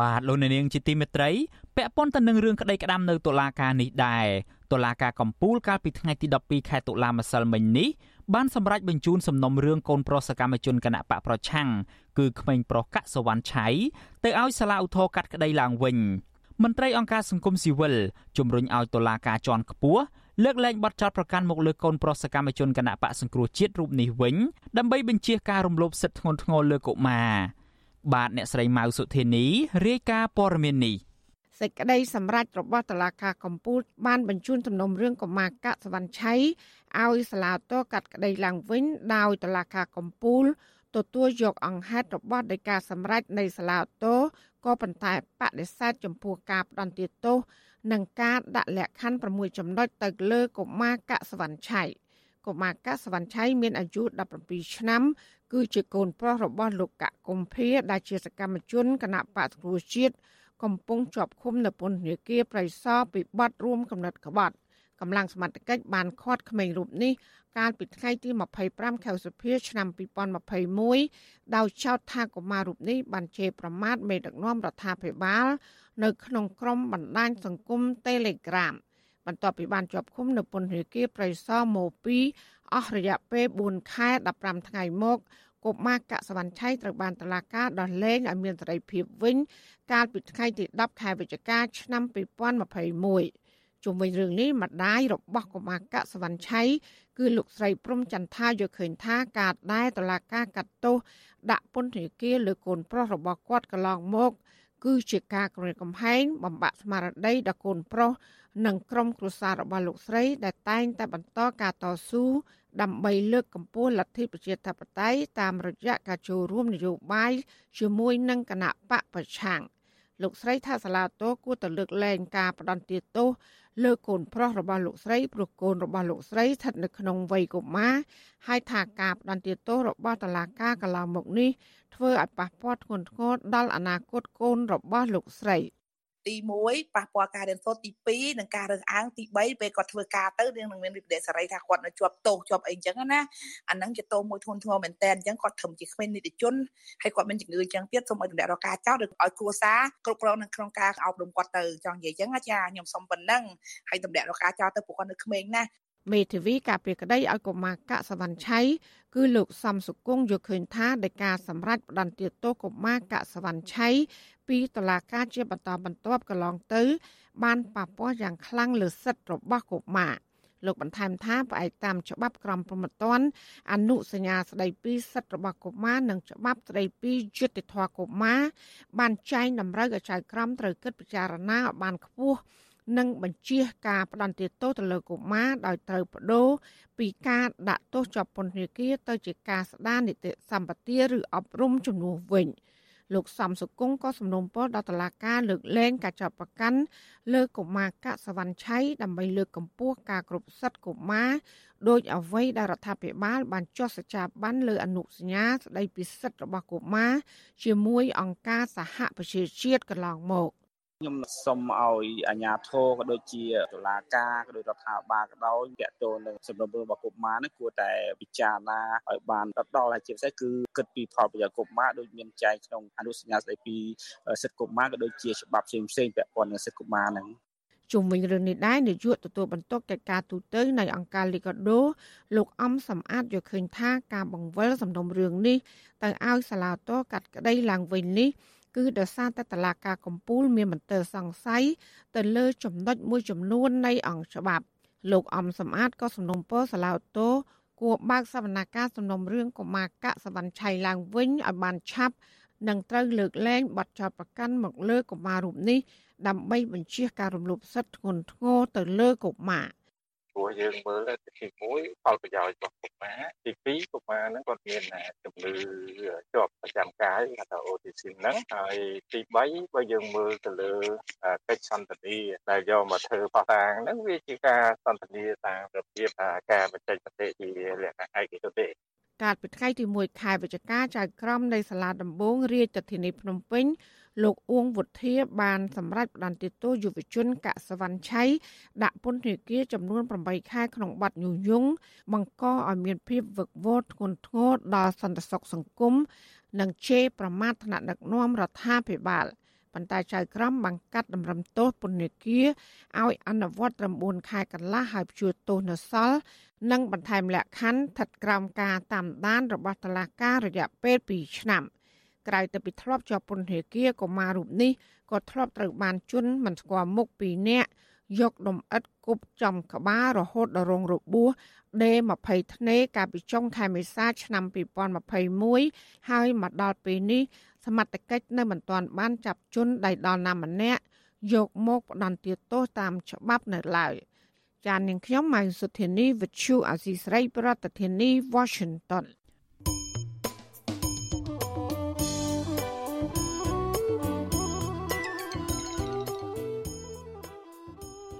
បាទលោកអ្នកនាងជាទីមេត្រីពាក់ព័ន្ធទៅនឹងរឿងក្តីក្តាំនៅតុលាការនេះដែរតុលាការកំពូលកាលពីថ្ងៃទី12ខែតុលាម្សិលមិញនេះបានសម្រេចបញ្ជូនសំណុំរឿងកូនប្រុសសកម្មជនគណៈបកប្រឆាំងគឺក្មេងប្រុសកសវណ្ណឆៃទៅឲ្យសាលាឧទ្ធរកាត់ក្តីឡើងវិញមន្ត្រីអង្គការសង្គមស៊ីវិលជំរុញឲ្យតុលាការជាន់ខ្ពស់លើកលែងបទចោទប្រកាន់មកលើកូនប្រុសសកម្មជនគណៈបកសង្គ្រោះជាតិរូបនេះវិញដើម្បីបញ្ជាការរំលោភសិទ្ធិធ្ងន់ធ្ងរលើកុមារ បាទអ្នកស្រីម៉ៅសុធានីរាយការណ៍ព័ត៌មាននេះសេចក្តីសម្រេចរបស់តុលាការកំពូលបានបញ្ជូនសំណុំរឿងកុមារកសវណ្ណឆៃឲ្យសាលាតកាត់ក្តីឡើងវិញដោយតុលាការកំពូលទទួលយកអង្គហេតុរបស់ដោយការសម្រេចនៃសាលាតក៏ប៉ុន្តែបដិសេធចំពោះការផ្ដន្ទាទោសនិងការដាក់លក្ខខណ្ឌ6ចំណុចទៅលើកុមារកសវណ្ណឆៃ កុមារកសវណ្ណឆៃមានអាយុ17ឆ្នាំ គឺជាកូនប្រុសរបស់លោកកកុម្ភាដែលជាសកម្មជនគណៈបកគ្រូជាតិកំពុងជាប់ឃុំនៅពន្ធនាគារប្រៃសណពីបទរួមកំណត់ក្បត់កម្លាំងសមត្ថកិច្ចបានឃាត់ក្មេងរូបនេះកាលពីថ្ងៃទី25ខែសុភាឆ្នាំ2021ដោយចោទថាកុមាររូបនេះបានជេរប្រមាថមេដឹកនាំរដ្ឋាភិបាល នៅក្នុងក្រុមបណ្ដាញសង្គម Telegram បន្ទាប់ពីបានជាប់ឃុំនៅពន្ធនាគារប្រៃសណម៉ូ2អស់រយៈពេល4ខែ15ថ្ងៃមកកុមារកសវណ្ណឆៃត្រូវបានតឡាការដោះលែងឲ្យមានសេរីភាពវិញ កាលពីថ្ងៃទី10ខែវិច្ឆិកាឆ្នាំ2021ជុំវិញរឿងនេះម្ដាយរបស់កុមារកសវណ្ណឆៃគឺលោកស្រីព្រំចន្ទថាយកឃើញថាការដែលតឡាការកាត់ទោសដាក់ពន្ធនាគារលើកូនប្រុសរបស់គាត់កន្លងមក គឺជាការគម្រាមកំហែងបំបាក់ស្មារតីដល់កូនប្រុស និងក្រុមគ្រួសាររបស់លោកស្រី ដែលតែងតែបន្តការតស៊ូដើម្បីលើកកម្ពស់លទ្ធិប្រជាធិបតេយ្យតាមរយៈការចូលរួមនយោបាយជាមួយនឹងគណៈបកប្រឆាំងលោកស្រីថាសាឡាតូគួរតែលើកលែងការផ្ដន្ទាទោសលើកូនប្រុសរបស់លោកស្រីព្រោះកូនរបស់លោកស្រីស្ថិតនៅក្នុងវ័យកុមារហើយថាការផ្ដន្ទាទោសរបស់តុលាការកន្លងមកនេះធ្វើឲ្យប៉ះពាល់ធ្ងន់ធ្ងរដល់អនាគតកូនរបស់លោកស្រី។ ទី1ប៉ះពាល់ការរៀនសូត្រទី2និងការរើសអើងទី3ពេលគាត់ធ្វើការទៅរឿងនឹងមានវិបត្តិសេរីថាគាត់នៅជាប់ទោសជាប់អីអញ្ចឹងណាអាហ្នឹងជាទោសមួយធ្ងន់ធ្ងរមែនតើអញ្ចឹងគាត់ធ្វើជាគ្មាននីតិជនហើយគាត់មានជំងឺអញ្ចឹងទៀតសូមឲ្យតម្លាក់រកការចោទឬឲ្យគ្រួសារគ្រប់គ្រងនៅក្នុងការអប់រំគាត់ទៅចង់និយាយអញ្ចឹងចាខ្ញុំសុំប៉ុណ្ណឹងហើយតម្លាក់រកការចោទទៅពួកគាត់នៅក្មេងណា មេធាវីការពីក្តីឲ្យកុមារកសវណ្ណឆៃគឺលោកសំសុគង្គយកឃើញថាដោយការសម្រេចផ្តន្ទាទោសកុមារកសវណ្ណឆៃពីតុលាការជាបន្តបន្ទាប់កន្លងទៅ បានប៉ះពាល់យ៉ាងខ្លាំងលើសិទ្ធិរបស់កុមារលោកបន្ថែមថាផ្អែកតាមច្បាប់ក្រមព្រហ្មទណ្ឌអនុសញ្ញាស្តីពីសិទ្ធិរបស់កុមារនិងច្បាប់ស្តីពីយុត្តិធម៌កុមារបានចែងតម្រូវឲ្យចៅក្រមត្រូវគិតពិចារណាឲ្យបានខ្ពស់ និងបញ្ជាការផ្ដន្ទាទោសទៅលើកុមារដោយត្រូវបដូរពីការដាក់ទោសជាប់ពន្ធនាគារទៅជាការស្ដារនីតិសម្បទាឬអប់រំជំនួសវិញលោកសំសុគង្គក៏សំណូមពរដល់តុលាការលើកលែងការចាប់ប្រកាន់លើកុមារកសវណ្ណឆៃដើម្បីលើកកម្ពស់ការគ្រប់សិទ្ធិកុមារដោយអ្វីដែលរដ្ឋាភិបាលបានចុះសច្ចាប័នលើអនុសញ្ញាស្តីពីសិទ្ធិរបស់កុមារជាមួយអង្គការសហប្រជាជាតិកន្លងមក។ ខ្ញុំសូមឲ្យអាជ្ញាធរក៏ដូចជាតុលាការក៏ដូចរដ្ឋាភិបាលក៏ដោយតាក់ទងនឹងសំណុំរឿងរបស់កុមារនេះគួរតែពិចារណាឲ្យបានដដល់ហើយជាពិសេសគឺគិតពីផលប្រយោជន៍កុមារដូចមានចែងក្នុងអនុសញ្ញាស្តីពីសិទ្ធិកុមារក៏ដូចជាច្បាប់ផ្សេងផ្សេងពាក់ព័ន្ធនឹងសិទ្ធិកុមារហ្នឹងជុំវិញរឿងនេះដែរនាយកទទួលបន្ទុកកិច្ចការទូតនៃអង្គការលីកាដូលោកអំសំអាតយកឃើញថាការបង្វិលសំណុំរឿងនេះទៅឲ្យសាឡាតូកាត់ក្តីឡើងវិញនេះ គឺដោយសារតែតឡាការកំពូលមានមន្ទិលសង្ស័យទៅលើចំណុចមួយចំនួននៃអង្គច្បាប់លោកអំសំអាតក៏សំណុំពរសាឡាអូតូគួរបើកសវនកម្មសំណុំរឿងកុមារកសវណ្ណឆៃឡើងវិញឲ្យបានឆាប់និងត្រូវលើកលែងបទចោទប្រកាន់មកលើកុមាររូបនេះដើម្បីបញ្ជាការរំលោភសិទ្ធិធ្ងន់ធ្ងរទៅលើកុមារ ព្រោះយើងមើលទី1ផលប្រយោជន៍របស់កុមារទី2កុមារហ្នឹងគាត់មានជំងឺជាប់ប្រចាំកាយហៅថា autism ហ្នឹងហើយទី3បើយើងមើលទៅលើកិច្ចសន្ទនាដែលយកមកធ្វើផុសតាងហ្នឹងវាជាការសន្ទនាតាមរបៀបការបញ្ចេញមតិជាលក្ខណៈឯកជនទេកាលពីថ្ងៃទី1ខែវិច្ឆិកាចៅក្រមនៃសាលាដំបងរាជធានីភ្នំពេញ លោកអួងវុធាបានសម្រេចផ្តន្ទាទោសយុវជនកសវណ្ណឆៃដាក់ពន្ធនាគារចំនួន8ខែក្នុងបទញុះញង់បង្កឲ្យមានភាពវឹកវរធ្ងន់ធ្ងរដល់សន្តិសុខសង្គមនិងជេរប្រមាថថ្នាក់ដឹកនាំរដ្ឋាភិបាលប៉ុន្តែចៅក្រមបង្កាត់តម្រឹមទោសពន្ធនាគារឲ្យអនុវត្ត9ខែកន្លះហើយព្យួរទោសនៅសល់និងបន្ថែមលក្ខខណ្ឌស្ថិតក្រោមការតាមដានរបស់តុលាការរយៈពេល2ឆ្នាំ។ ក្រៅទៅពីធ្លាប់ជាប់ពន្ធនាគារកុមាររូបនេះក៏ធ្លាប់ត្រូវបានជន់មិនស្គាល់មុខពីរនាក់យកដុំអិតគប់ចំក្បាលរហូតដល់រងរបួសដេ20ធ្នេកាលពីចុងខែមេសាឆ្នាំ2021ហើយមកដល់ពេលនេះសមត្ថកិច្ចនៅមិនទាន់បានចាប់ជនដៃដល់ណាម្នាក់យកមកផ្ដន្ទាទោសតាមច្បាប់នៅឡើយចាននាងខ្ញុំម៉ៃសុធានីវិទ្យុអាស៊ីស្រីប្រធានាធិបតី Washington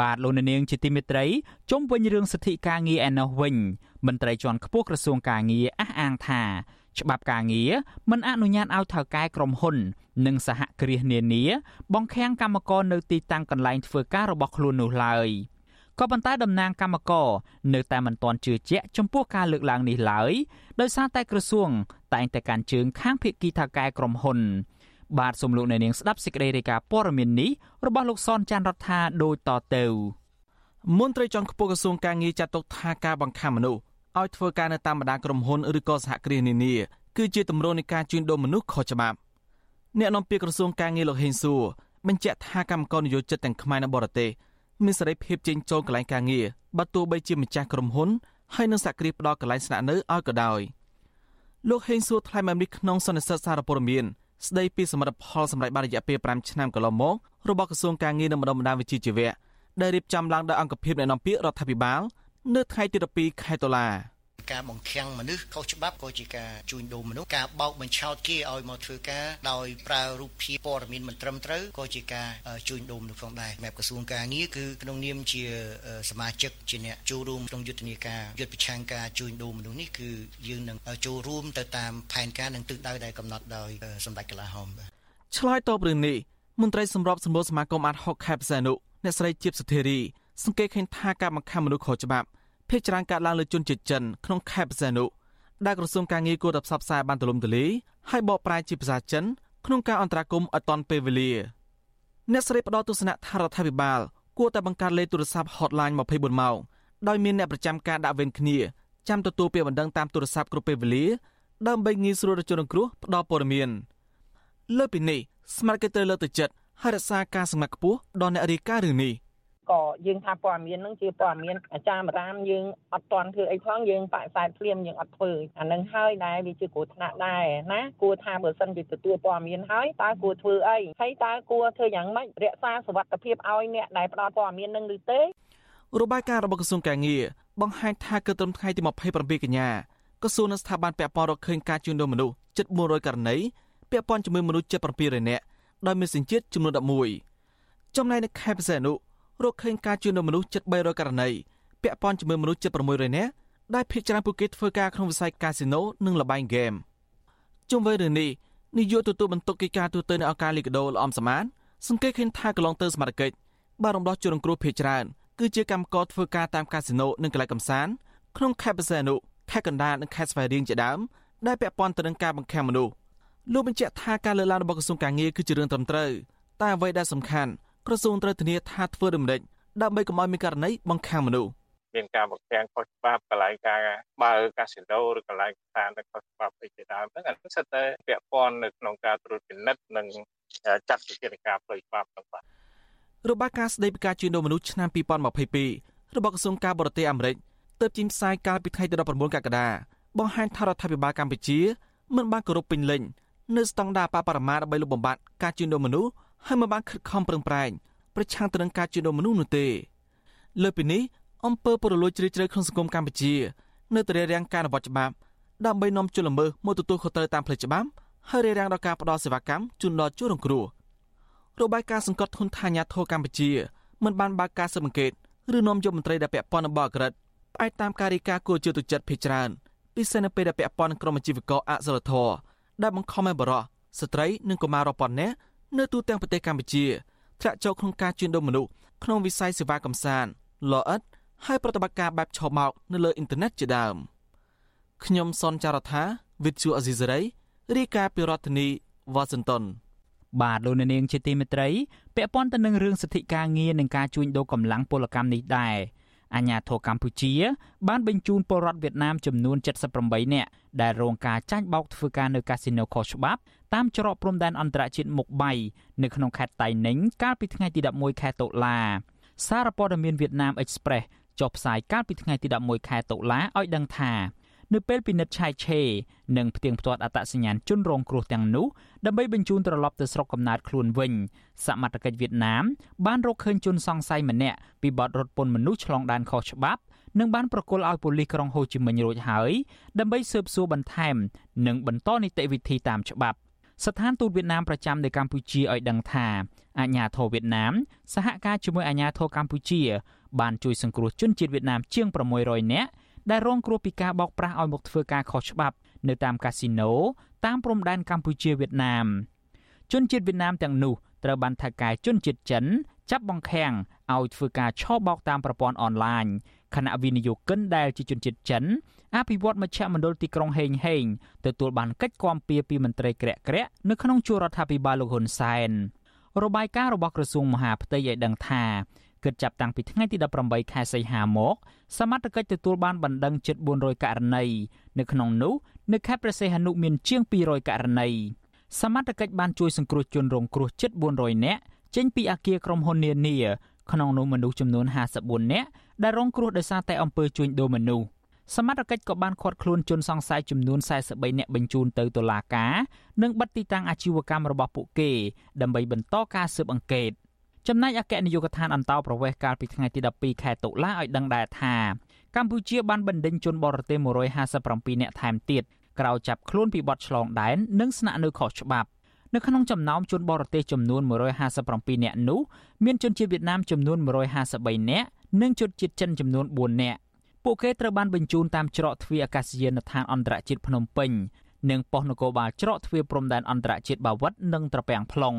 បាទលោកនាងជាទីមេត្រីជុំវិញរឿងសិទ្ធិការងារឯណោះវិញមន្ត្រីជាន់ខ្ពស់ក្រសួងការងារអះអាងថាច្បាប់ការងារមិនអនុញ្ញាតឲ្យថៅកែក្រុមហ៊ុន និងសហគ្រាសនានាបង្ខាំងកម្មករនៅទីតាំងកន្លែងធ្វើការរបស់ខ្លួននោះឡើយក៏ប៉ុន្តែតំណាងកម្មករនៅតែមិនទាន់ជឿជាក់ចំពោះការលើកឡើងនេះឡើយដោយសារតែក្រសួងតែងតែកាន់ជើងខាងភៀកគីថៅកែក្រុមហ៊ុន បាទសំលោកអ្នកនាងស្ដាប់សេចក្តីរាយការណ៍ព័ត៌មាននេះរបស់លោកសនចាន់រដ្ឋាដូចតទៅមន្ត្រីជាន់ខ្ពស់ក្រសួងការងារចាត់ទុកថាការបង្ខំមនុស្សឲ្យធ្វើការនៅតាមបណ្ដាក្រុមហ៊ុនឬក៏សហគ្រាសនានាគឺជាទម្រង់នៃការជួញដូរមនុស្សខុសច្បាប់អ្នកនាំពាក្យក្រសួងការងារលោកហេងសួរបញ្ជាក់ថាកម្មករនិយោជិតទាំងខ្មែរនិងបរទេសមានសេរីភាពចេញចូលកន្លែងការងារបើទោះបីជាម្ចាស់ក្រុមហ៊ុនហើយនឹងសហគ្រាសផ្ដល់កន្លែងស្នាក់នៅឲ្យក៏ដោយលោកហេងសួរថ្លែងបែបនេះក្នុងសន្និសីទសារព័ត៌មាន ស្ដីពីសមិទ្ធផលសម្រាប់បានរយៈពេល5ឆ្នាំកន្លងមករបស់ក្រសួងការងារនិងបណ្ដុំបណ្ដាលវិជ្ជាជីវៈដែលរៀបចំឡើងដោយអង្គភាពអ្នកនាំពាក្យរដ្ឋាភិបាល នៅថ្ងៃទី12ខែតុលា ការបង្ខាំងមនុស្សខុសច្បាប់ក៏ជាការជួញដូរមនុស្សការបោកបញ្ឆោតគេឲ្យមកធ្វើការដោយប្រើរូបភាពព័ត៌មានមិនត្រឹមត្រូវក៏ជាការជួញដូរមនុស្សផងដែរសម្រាប់ក្រសួងការងារគឺក្នុងនាមជាសមាជិកជាអ្នកចូលរួមក្នុងយុទ្ធនាការយុទ្ធប្រឆាំងការជួញដូរមនុស្សនេះគឺយើងនឹងចូលរួមទៅតាមផែនការនិងទិសដៅដែលកំណត់ដោយសម្ដេចកលាហោមបាទឆ្លើយតបរឿងនេះមន្ត្រីសម្របសម្រួលសមាគមអាត់ហុកខេបសែនុអ្នកស្រីជាបសុធារីសង្កេតឃើញថាការបង្ខំមនុស្សខុសច្បាប់ ភ ieck ច្រើនកើតឡើងលើជនជាតិចិនក្នុងខេត្តបរសេនុដែលក្រសួងការងារគួរតែផ្សព្វផ្សាយបានទូលំទូលាយហើយបកប្រែជាភាសាចិនក្នុងការអន្តរាគមន៍ឲ្យទាន់ពេលវេលាអ្នកស្រីផ្ដល់ទស្សនៈថារដ្ឋាភិបាលគួរតែបង្កើតលេខទូរស័ព្ទ hotline 24ម៉ោងដោយមានអ្នកប្រចាំការដាក់វេនគ្នាចាំទទួលពាក្យបណ្ដឹងតាមទូរស័ព្ទគ្រប់ពេលវេលាដើម្បីងាយស្រួលរជនរងគ្រោះផ្ដល់ព័ត៌មានលើពីនេះស្មារតីត្រូវលើកទឹកចិត្តហើយរក្សាការសម្ងាត់ខ្ពស់ដល់អ្នករាយការណ៍រឿងនេះ ក៏យើងថាព័ត៌មានហ្នឹងជាព័ត៌មានអាចារ្យបរាមយើងអត់តន់ធ្វើអីផងយើងបាក់ខ្សែភ្លាមយើងអត់ធ្វើអានឹងហើយដែរវាជាគ្រោះថ្នាក់ដែរណាគួរថាបើសិនជាទទួលព័ត៌មានហើយតើគួរធ្វើអីហើយតើគួរធ្វើយ៉ាងម៉េចរក្សាសុវត្ថិភាពឲ្យអ្នកដែលផ្ដល់ព័ត៌មាននឹងឬទេរបាយការណ៍របស់ក្រសួងកាងារបង្ហាញថាគឺត្រឹមថ្ងៃទី27កញ្ញាក្រសួងនិងស្ថាប័នពាក់ព័ន្ធរកឃើញការជួញដូរមនុស្សជិត400ករណីពាក់ព័ន្ធជាមួយមនុស្សជិត700នាក់ដោយមានសញ្ជាតិចំនួន11ចំណែកនៅខេត្តពិសេសនោះ រកឃើញការជួញដូរមនុស្សជិត300ករណីពាក់ព័ន្ធជាមួយមនុស្សជិត600នាក់ដែលភាគច្រើនពួកគេធ្វើការក្នុងវិស័យកាស៊ីណូនិងល្បែងហ្គេមជុំវិញរឿងនេះនាយកទទួលបន្ទុកកិច្ចការទូតនៅអង្គការលីកាដូលំសមានសង្កេតឃើញថាកន្លងទៅសមត្ថកិច្ចបានរំដោះជនរងគ្រោះភាគច្រើនគឺជាកម្មករធ្វើការតាមកាស៊ីណូនិងកន្លែងកម្សាន្តក្នុងខេត្តបរសេនុខេត្តកណ្ដាលនិងខេត្តស្វាយរៀងជាដើមដែលពាក់ព័ន្ធទៅនឹងការបង្ខាំមនុស្សលោកបញ្ជាក់ថាការលើកឡើងរបស់ក្រសួងការងារគឺជារឿងត្រឹមត្រូវតែអ្វីដែលសំខាន់ ក្រសួងត្រូវធានាថាធ្វើដូចម្តេចដើម្បីកុំឲ្យមានករណីបង្ខាំមនុស្សមានការបង្ខាំខុសច្បាប់កន្លែងការបើកាស៊ីណូឬកន្លែងស្ថានខុសច្បាប់អីជាដើមហ្នឹងអានេះសិតតែពាក់ព័ន្ធនៅក្នុងការត្រួតពិនិត្យនិងចាត់វិធានការផ្លូវច្បាប់ហ្នឹងបាទរបាយការណ៍ស្តីពីការជួញដូរមនុស្សឆ្នាំ2022របស់ក្រសួងការបរទេសអាមេរិកទើបចេញផ្សាយកាលពីថ្ងៃទី19កក្កដាបង្ហាញថារដ្ឋាភិបាលកម្ពុជាមិនបានគោរពពេញលេញនៅស្តង់ដារបរិមាណដើម្បីលុបបំបាត់ការជួញដូរមនុស្ស ហើយមិនបានខិតខំប្រឹងប្រែងប្រឆាំងទៅនឹងការជួញដូរមនុស្សនោះទេលើពីនេះអង្គើពុរលួយជ្រាលជ្រៅក្នុងសង្គមកម្ពុជា នៅតែរារាំងការអនុវត្តច្បាប់ដើម្បីនាំជនល្មើសមកទទួលខុសត្រូវតាមផ្លូវច្បាប់ហើយរារាំងដល់ការផ្តល់សេវាកម្មជូនដល់ជនរងគ្រោះរបាយការណ៍សង្កត់ធ្ងន់ថាអាញាធរកម្ពុជាមិនបានបើកការស៊ើបអង្កេតឬនាំយកមន្ត្រីដែលពាក់ព័ន្ធនឹងបបអក្រិតផ្អែកតាមការរីកាគួរជឿទុកចិត្តភេច្រើនពិសេសនៅពេលដែលពាក់ព័ន្ធនឹងក្រុមអាជីវករអសិលធម៌ដែលបង្ខំឲ្យបរិះស្ត្រីនិងកុមាររាប់ពាន់នាក់ នៅទូទាំងប្រទេសកម្ពុជាធ្លាក់ចូលក្នុងការជួញដូរមនុស្សក្នុងវិស័យសេវាកំសាន្តលអិតហើយប្រតិបត្តិការបែបឆោបមកនៅលើអ៊ីនធឺណិតជាដើមខ្ញុំសនចាររថាវិទ្យុអេស៊ីសេរីរាយការណ៍ពីរដ្ឋធានីវ៉ាស៊ីនតោនបាទលោកនាងជាទីមេត្រីពាក់ព័ន្ធទៅនឹងរឿងសិទ្ធិការងារនិងការជួញដូរកម្លាំងពលកម្មនេះដែរ អាញាធរកម្ពុជា បានបញ្ជូនពលរដ្ឋវៀតណាមចំនួន78នាក់ដែលរងការចាញ់បោកធ្វើការនៅកាស៊ីណូខុសច្បាប់តាមច្រកព្រំដែនអន្តរជាតិមុខបៃនៅក្នុងខេត្តតៃ ninh កាលពីថ្ងៃទី11ខែតុលាសារព័ត៌មានវៀតណាម Express ចុះផ្សាយកាលពីថ្ងៃទី11ខែតុលាឲ្យដឹងថា នៅពេលពិនិត្យឆាយឆេនិងផ្ទៀងផ្ទាត់អត្តសញ្ញាណជនរងគ្រោះទាំងនោះដើម្បីបញ្ជូនត្រឡប់ទៅស្រុកកំណើតខ្លួនវិញសមត្ថកិច្ចវៀតណាមបានរកឃើញជនសង្ស័យម្នាក់ពីបទរត់ពន្ធមនុស្សឆ្លងដែនខុសច្បាប់និងបានប្រគល់ឲ្យប៉ូលីសក្រុងហូជីមិញរួចហើយដើម្បីស៊ើបសួរបន្ថែមនិងបន្តនីតិវិធីតាមច្បាប់ស្ថានទូតវៀតណាមប្រចាំនៅកម្ពុជាឲ្យដឹងថាអាញាធរវៀតណាមសហការជាមួយអាញាធរកម្ពុជាបានជួយសង្គ្រោះជនជាតិវៀតណាមជាង600នាក់ ដែលរងគ្រោះពីការបោកប្រាស់ឲ្យមកធ្វើការខុសច្បាប់នៅតាមកាស៊ីណូតាមព្រំដែនកម្ពុជាវៀតណាមជនជាតិវៀតណាមទាំងនោះត្រូវបានថៅកែជនជាតិចិនចាប់បង្ខាំងឲ្យធ្វើការឆបោកតាមប្រព័ន្ធអនឡាញខណៈវិនិយោគិនដែលជាជនជាតិចិនអភិវឌ្ឍមជ្ឈមណ្ឌលទីក្រុងហេងហេងទទួលបានកិច្ចគាំពៀពីមន្ត្រីក្រាក់ក្រាក់នៅក្នុងជួររដ្ឋាភិបាលលោកហ៊ុនសែនរបាយការណ៍របស់ក្រសួងមហាផ្ទៃឲ្យដឹងថា គិតចាប់តាំងពីថ្ងៃទី18ខែសីហាមក សមត្ថកិច្ចទទួលបានបណ្ដឹងជិត400ករណីនៅក្នុងនោះនៅខេត្តព្រះសីហនុមានជាង200ករណីសមត្ថកិច្ចបានជួយសង្គ្រោះជនរងគ្រោះជិត400នាក់ចេញពីអគារក្រុមហ៊ុននានាក្នុងនោះមនុស្សចំនួន54នាក់ដែលរងគ្រោះដោយសារតែអំពើជួញដូរមនុស្សសមត្ថកិច្ចក៏បានឃាត់ខ្លួនជនសង្ស័យចំនួន43នាក់បញ្ជូនទៅតុលាការនិងបិទទីតាំងអាជីវកម្មរបស់ពួកគេដើម្បីបន្តការស៊ើបអង្កេត ចំណែកអគ្គនាយកដ្ឋានអន្តោប្រវេសន៍កាលពីថ្ងៃទី12ខែតុលាឲ្យដឹងដែរថាកម្ពុជាបានបណ្ដេញជនបរទេស157នាក់ថែមទៀតក្រោយចាប់ខ្លួនពីបទឆ្លងដែននិងស្នាក់នៅខុសច្បាប់នៅក្នុងចំណោមជនបរទេសចំនួន157នាក់នោះមានជនជាតិវៀតណាមចំនួន153នាក់និងជនជាតិចិនចំនួន4នាក់ពួកគេត្រូវបានបញ្ជូនតាមច្រកទ្វារអាកាសយានដ្ឋានអន្តរជាតិភ្នំពេញនិងប៉ុស្តិ៍នគរបាលច្រកទ្វារព្រំដែនអន្តរជាតិបាវិតនិងត្រពាំង plong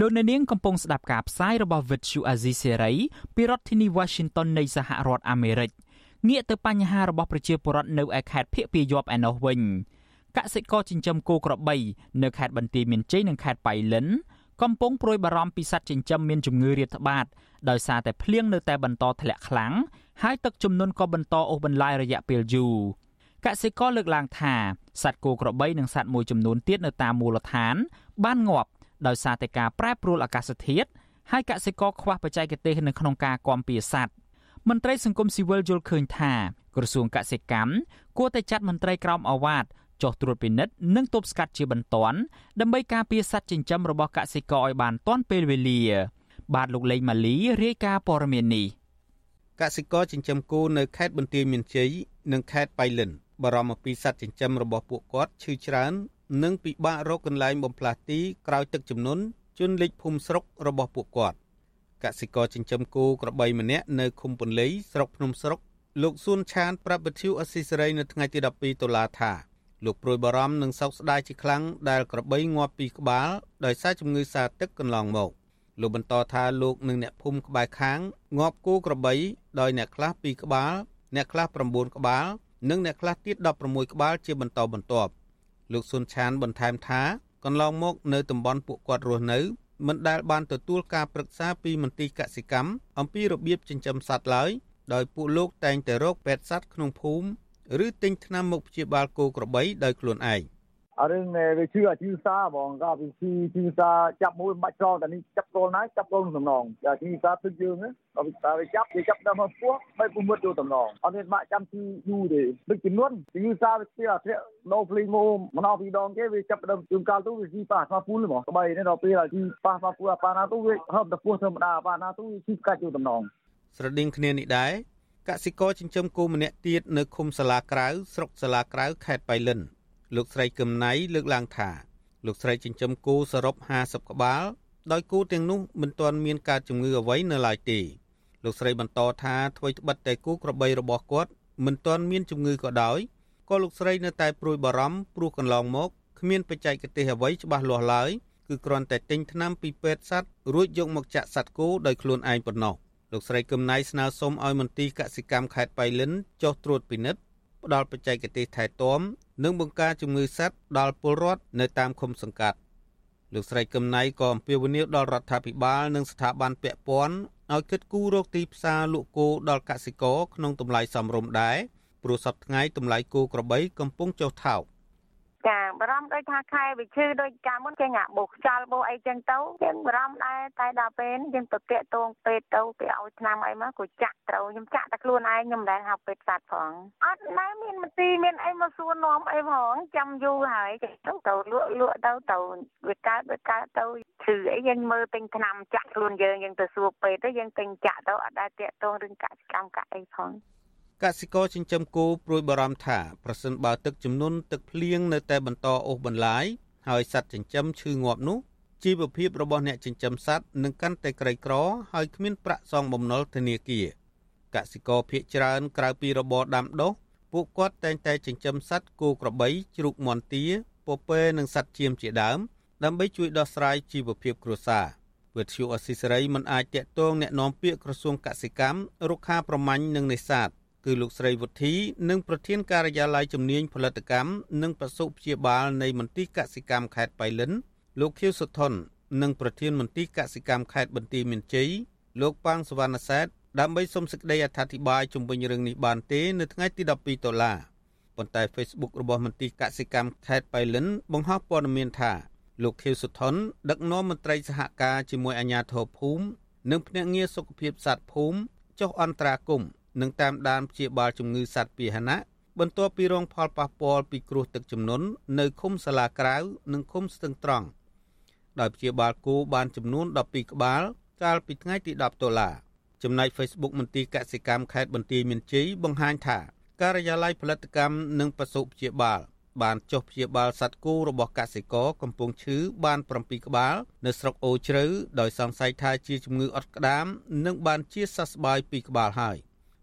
លោកអ្នកនាងកំពុងស្ដាប់ការផ្សាយរបស់ Vuthu Azizi Serai ពីរដ្ឋធានី Washington នៃសហរដ្ឋអាមេរិកងាកទៅបញ្ហារបស់ប្រជាពលរដ្ឋនៅឯខេត្តភៀកពាយ័ព្យឯណោះវិញកសិករចិញ្ចឹមគោក្របីនៅខេត្តបន្ទាយមានជ័យនិងខេត្តបៃលិនកំពុងប្រួយបារម្ភពីសត្វចិញ្ចឹមមានជំងឺរាតត្បាតដោយសារតែភ្លៀងនៅតែបន្តធ្លាក់ខ្លាំងហើយទឹកជំនន់ក៏បន្តអូសបន្លាយរយៈពេលយូរកសិករលើកឡើងថាសត្វគោក្របីនិងសត្វមួយចំនួនទៀតនៅតាមមូលដ្ឋានបានងាប់ ដោយសារតែការប្រែប្រួលអាកាសធាតុហើយកសិករខ្វះបច្ចេកទេសនៅក្នុងការគាំពារសត្វមន្ត្រីសង្គមស៊ីវិលយល់ឃើញថាក្រសួងកសិកម្មគួរតែចាត់មន្ត្រីក្រមអាវ៉ាតចុះត្រួតពិនិត្យនិងទប់ស្កាត់ជាបន្ទាន់ដើម្បីការពារសត្វចិញ្ចឹមរបស់កសិករឲ្យបានទាន់ពេលវេលា បាទលោកលេងម៉ាលីរាយការណ៍ព័ត៌មាននេះកសិករចិញ្ចឹមគោនៅខេត្តបន្ទាយមានជ័យនិងខេត្តបៃលិនបារម្ភអំពីសត្វចិញ្ចឹមរបស់ពួកគាត់ឈឺច្រើន និងពិបាករកកន្លែងបំផ្លាស់ទីក្រោយទឹកជំនន់ជន់លិចភូមិស្រុករបស់ពួកគាត់កសិករចិញ្ចឹមគោក្របីម្នាក់នៅឃុំពន្លៃស្រុកភ្នំស្រុកលោកសួនឆានប្រាប់វិទ្យុអស៊ីសេរីនៅថ្ងៃទី12តុលាថាលោកព្រួយបារម្ភនិងសោកស្ដាយជាខ្លាំងដែលក្របីងាប់ពីក្បាលដោយសារជំងឺសារទឹកកន្លងមកលោកបន្តថាលោកនិងអ្នកភូមិក្បែរខាងងាប់គោក្របីដោយអ្នកខ្លះ2ក្បាល អ្នកខ្លះ9ក្បាល និងអ្នកខ្លះទៀត16ក្បាលជាបន្តបន្ទាប់ លោកស៊ុនឆានបន្ថែមថាកន្លងមកនៅតំបន់ពួកគាត់រស់នៅមិនដែលបានទទួលការប្រឹក្សាពីមន្ទីរកសិកម្មអំពីរបៀបចិញ្ចឹមសត្វឡើយដោយពួកលោកតែងតែរកពេទ្យសត្វក្នុងភូមិឬទិញថ្នាំមកព្យាបាលគោក្របីដោយខ្លួនឯង អរឿងវាជឿអាជីវសាបងក៏វាជីជីវសាចាប់មួយមិនបាច់ចោលតែនេះចាប់គោលណាចាប់គោលសំណងអាជីវសាទឹកយើងក៏វាចាប់វាចាប់ដល់មកពោះបីពុំមុតចូលតំណងអត់មានបាក់ចាំជីយូរទេដូចចំនួនជីវសាវាស្ទើរអាធ្លាក់ដោភ្លីងមកម្ដងពីរដងគេវាចាប់ដើមជួនកាលទៅវាជីប៉ះស្មាពូលហ្មងក្បីនេះដល់ពេលជីប៉ះស្មាពូប៉ះណាទៅវាហើបទៅពោះធម្មតាប៉ះណាទៅវាជីកាច់ចូលតំណងស្រដៀងគ្នានេះដែរកសិករចិញ្ចឹមគោម្នាក់ទៀតនៅឃុំសាលាក្រៅស្រុកសាលាក្រៅខេត្តបៃលិន លោកស្រីកឹមណៃលើកឡើងថាលោកស្រីចិញ្ចឹមគោសរុប50ក្បាល ដោយគោទាំងនោះមិនទាន់មានការជំងឺអ្វីនៅឡើយទេលោកស្រីបន្តថាអ្វីត្បិតតែគោក្របីរបស់គាត់មិនទាន់មានជំងឺក៏ដោយក៏លោកស្រីនៅតែព្រួយបារម្ភព្រោះកន្លងមកគ្មានបច្ចេកទេសអ្វីច្បាស់លាស់ឡើយគឺគ្រាន់តែទិញថ្នាំពីពេទ្យសត្វរួចយកមកចាក់សត្វគោដោយខ្លួនឯងប៉ុណ្ណោះលោកស្រីកឹមណៃស្នើសុំឲ្យមន្ទីរកសិកម្មខេត្តបៃលិនចុះត្រួតពិនិត្យ ផ្ដល់បច្ចេកទេសថែទាំនិងបង្ការជំងឺសត្វដល់ពលរដ្ឋនៅតាមឃុំសង្កាត់លោកស្រីកឹមណៃក៏អំពាវនាវដល់រដ្ឋាភិបាលនិងស្ថាប័នពាក់ព័ន្ធឲ្យគិតគូររកទីផ្សារលក់គោដល់កសិករក្នុងតម្លៃសមរម្យដែរព្រោះសប្តាហ៍ថ្ងៃតម្លៃគោក្របីកំពុងចុះថោកក ចាបារម្ភដូចថាខែវិឈឺដូចកាលមុនចេញអាបោះខ្យល់បោះអីចឹងទៅយើងបារម្ភដែរតែដល់ពេលយើងទៅតាក់ទងពេទ្យទៅគេឲ្យថ្នាំអីមកក៏ចាក់ត្រូវខ្ញុំចាក់តែខ្លួនឯងខ្ញុំមិនដែលហៅពេទ្យសាច់ផងអត់ណែមានមន្ទីរមានអីមកសួរនាំអីផងចាំយូរហើយទៅទៅលក់លក់ទៅទៅវាកើតវាកើតទៅឈឺអីយើងមើលទិញថ្នាំចាក់ខ្លួនយើងយើងទៅសួរពេទ្យទៅយើងទិញចាក់ទៅអត់ដែលតាក់ទងរឿងកសិកម្មកាក់អីផង កសិករចិញ្ចឹមគោព្រួយបារម្ភថាប្រសិនបើទឹកជំនន់ទឹកភ្លៀងនៅតែបន្តអូសបន្លាយហើយសត្វចិញ្ចឹមឈឺងាប់នោះជីវភាពរបស់អ្នកចិញ្ចឹមសត្វនឹងកាន់តែក្រីក្រហើយគ្មានប្រាក់សងបំណុលធនាគារកសិករភៀកច្រើនក្រៅពីរបរដាំដុះពួកគាត់តែងតែចិញ្ចឹមសត្វគោក្របីជ្រូកមាន់ទាពពែនិងសត្វជៀមជាដើមដើម្បីជួយដោះស្រាយជីវភាពគ្រួសារវិទ្យុអស៊ីសេរីមិនអាចតាក់ទងแนะនាំពាក្យក្រសួងកសិកម្មរុក្ខាប្រមាញ់និងនេសាទ គឺលោកស្រីវុធីនិងប្រធានការិយាល័យជំនាញផលិតកម្មនិងពសុព្យាបាលនៃមន្ទីរកសិកម្មខេត្តបៃលិន លោកខៀវសុថននិងប្រធានមន្ទីរកសិកម្មខេត្តបន្ទាយមានជ័យលោកប៉ាងសវណ្ណសែតដើម្បីសុំសេចក្តីអធិប្បាយជុំវិញរឿងនេះបានទេនៅថ្ងៃទី12ដុល្លារប៉ុន្តែ Facebook របស់មន្ទីរកសិកម្មខេត្តបៃលិន បង្ហោះព័ត៌មានថាលោកខៀវសុថនដឹកនាំមន្ត្រីសហការជាមួយអាជ្ញាធរភូមិនិងភ្នាក់ងារសុខភាពសត្វភូមិចុះអន្តរាគមន៍ និងតាមដានព្យាបាលជំងឺសត្វពាហនៈបន្ទាប់ពីរងផលប៉ះពាល់ពីគ្រោះទឹកជំនន់នៅឃុំសាលាក្រៅនិងឃុំស្ទឹងត្រង់ដោយព្យាបាលគោបានចំនួន12ក្បាលកាលពីថ្ងៃទី10ដុល្លារចំណែក Facebook មន្ទីរកសិកម្មខេត្តបន្ទាយមានជ័យបង្ហាញថា ការិយាល័យផលិតកម្មនិងបសុព្យាបាលបានចុះព្យាបាលសត្វគោរបស់កសិករកំពុងឈឺបាន7ក្បាល នៅស្រុកអូជ្រៅដោយសង្ស័យថាជាជំងឺអត់ក្តាម និងបានជាសះស្បើយ2ក្បាលហើយ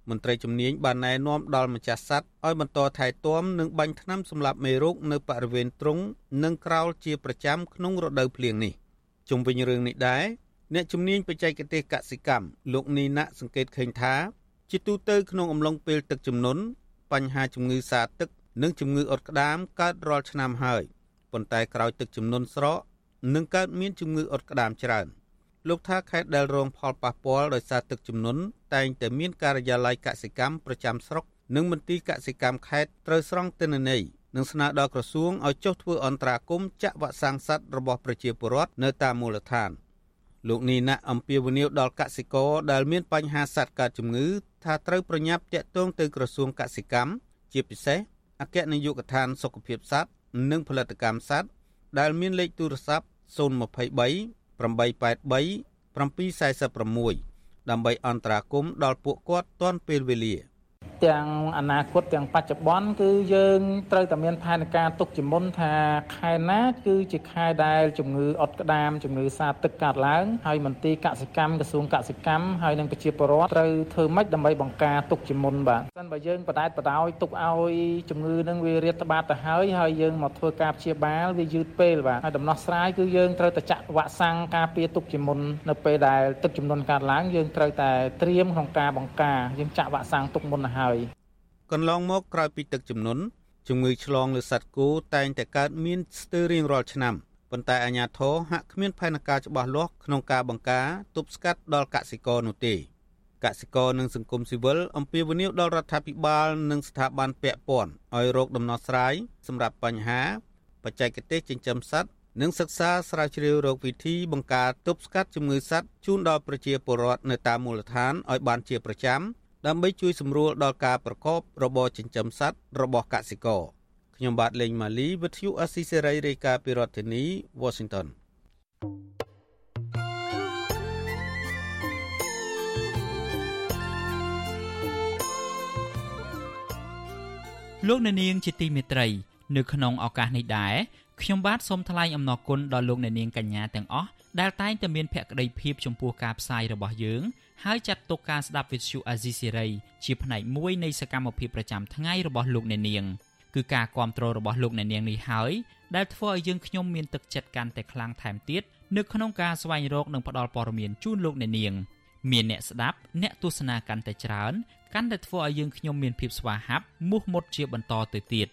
មន្ត្រីជំនាញបានណែនាំដល់ម្ចាស់សត្វឲ្យបន្តថែទាំនិងបាញ់ថ្នាំសម្លាប់មេរោគនៅបរិវេណទ្រុងនិងក្រោលជាប្រចាំក្នុងរដូវភ្លៀងនេះជុំវិញរឿងនេះដែរអ្នកជំនាញបច្ចេកទេសកសិកម្មលោកនីណាសង្កេតឃើញថា ជាទូទៅក្នុងអំឡុងពេលទឹកជំនន់បញ្ហាជំងឺសាទឹក និងជំងឺអុតក្តាមកើតរាល់ឆ្នាំហើយប៉ុន្តែក្រោយទឹកជំនន់ស្រកនឹងកើតមានជំងឺអុតក្តាមច្រើន។ លោកថាខេត្តដែលរងផលប៉ះពាល់ដោយសារទឹកជំនន់តែងតែមានការិយាល័យកសិកម្មប្រចាំស្រុកនិងមន្ទីរកសិកម្មខេត្តត្រូវស្រង់ទិន្នន័យនិងស្នើដល់ក្រសួងឲ្យចុះធ្វើអន្តរាគមន៍ចាក់វ៉ាក់សាំងសត្វរបស់ប្រជាពលរដ្ឋនៅតាមមូលដ្ឋានលោកនីណាអំពាវនាវដល់កសិករដែលមានបញ្ហាសត្វកើតជំងឺថាត្រូវប្រញាប់តាក់ទងទៅក្រសួងកសិកម្មជាពិសេសអគ្គនាយកដ្ឋានសុខភាពសត្វនិងផលិតកម្មសត្វដែលមានលេខទូរស័ព្ទ023 883 746ដើម្បីអន្តរាគមន៍ដល់ពួកគាត់ទាន់ពេលវេលា។ ទាំងអនាគតទាំងបច្ចុប្បន្នគឺយើងត្រូវតែមានផែនការទុកជាមុនថាខែណា គឺជាខែដែលជំងឺអុតក្តាមជំងឺសាទឹកកើតឡើងហើយមន្ទីរកសិកម្មក្រសួងកសិកម្មហើយនិងប្រជាពលរដ្ឋត្រូវធ្វើម៉េចដើម្បីបង្ការទុកជាមុនបាទសិនបើយើងបដែតបដោយទុកឲ្យជំងឺនឹងវារាតត្បាតទៅហើយហើយយើងមកធ្វើការព្យាបាលវាយឺតពេលបាទហើយដំណោះស្រាយគឺយើងត្រូវតែចាក់វ៉ាក់សាំងការពារទុកជាមុននៅពេលដែលទឹកចំនួនកើតឡើងយើងត្រូវតែត្រៀមក្នុងការបង្ការយើងចាក់វ៉ាក់សាំងទុកមុនទៅហើយ។កន្លងមកក្រោយពីទឹកជំនន់ជំងឺឆ្លងលើសត្វគោតែងតែកើតមានស្ទើររៀងរាល់ឆ្នាំប៉ុន្តែអាជ្ញាធរហាក់គ្មានផែនការច្បាស់លាស់ក្នុងការបង្ការទប់ស្កាត់ដល់កសិករនោះទេកសិករនិងសង្គមស៊ីវិលអំពាវនាវដល់រដ្ឋាភិបាលនិងស្ថាប័នពាក់ព័ន្ធឲ្យរកដំណោះស្រាយសម្រាប់បញ្ហាបច្ចេកទេសចិញ្ចឹមសត្វនិងសិក្សាស្រាវជ្រាវរកវិធីបង្ការទប់ស្កាត់ជំងឺសត្វជូនដល់ប្រជាពលរដ្ឋនៅតាមមូលដ្ឋានឲ្យបានជាប្រចាំ ដើម្បីជួយសម្រួលដល់ការប្រកបរបរចិញ្ចឹមសត្វរបស់កសិករខ្ញុំបាទលេងម៉ាលីវិទ្យុអស៊ីសេរីរាយការណ៍ពីរដ្ឋធានី Washington លោកអ្នកនាងជាទីមេត្រី នៅក្នុងឱកាសនេះដែរខ្ញុំបាទសូមថ្លែងអំណរគុណដល់លោកអ្នកនាងកញ្ញាទាំងអស់ ដែលតែងតែមានភក្ដីភាពចំពោះការផ្សាយរបស់យើង ហើយចាត់ទុកការស្ដាប់វិទ្យុអាស៊ីសេរីជាផ្នែកមួយនៃសកម្មភាពប្រចាំថ្ងៃរបស់លោកអ្នកនាងគឺការគ្រប់គ្រងរបស់លោកអ្នកនាងនេះហើយដែលធ្វើឲ្យយើងខ្ញុំមានទឹកចិត្តកាន់តែខ្លាំងថែមទៀតនៅក្នុងការស្វែងរកនិងផ្តល់ព័ត៌មានជូនលោកអ្នកនាងមានអ្នកស្ដាប់អ្នកទស្សនាកាន់តែច្រើនកាន់តែធ្វើឲ្យយើងខ្ញុំមានភាពស្វាហាប់មោះមុតជាបន្តទៅទៀត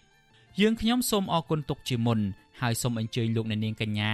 យើងខ្ញុំសូមអរគុណទុកជាមុនហើយសូមអញ្ជើញលោកអ្នកនាងកញ្ញា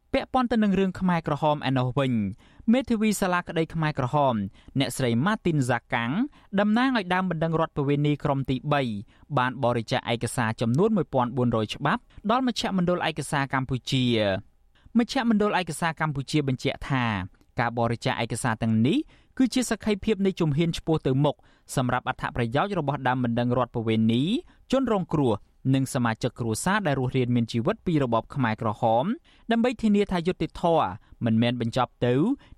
ពាក់ព័ន្ធទៅនឹងរឿងខ្មែរក្រហមឯណោះវិញមេធាវីសាលាក្តីខ្មែរក្រហម អ្នកស្រី Martin Zakang តំណាងឲ្យដើមបណ្ដឹងរដ្ឋប្រវេណីក្រុមទី3បានបរិច្ចាគឯកសារចំនួន1400ច្បាប់ដល់មជ្ឈមណ្ឌលឯកសារកម្ពុជាមជ្ឈមណ្ឌលឯកសារកម្ពុជាបញ្ជាក់ថាការបរិច្ចាគឯកសារទាំងនេះគឺជាសក្ខីភាពនៃជំហានឆ្ពោះទៅមុខសម្រាប់អត្ថប្រយោជន៍របស់ដើមបណ្ដឹងរដ្ឋប្រវេណីជនរងគ្រោះ និងសមាជិកគ្រួសារដែលរស់រានមានជីវិតពីរបបខ្មែរក្រហមដើម្បីធានាថាយុត្តិធម៌មិនមែនបញ្ចប់ទៅ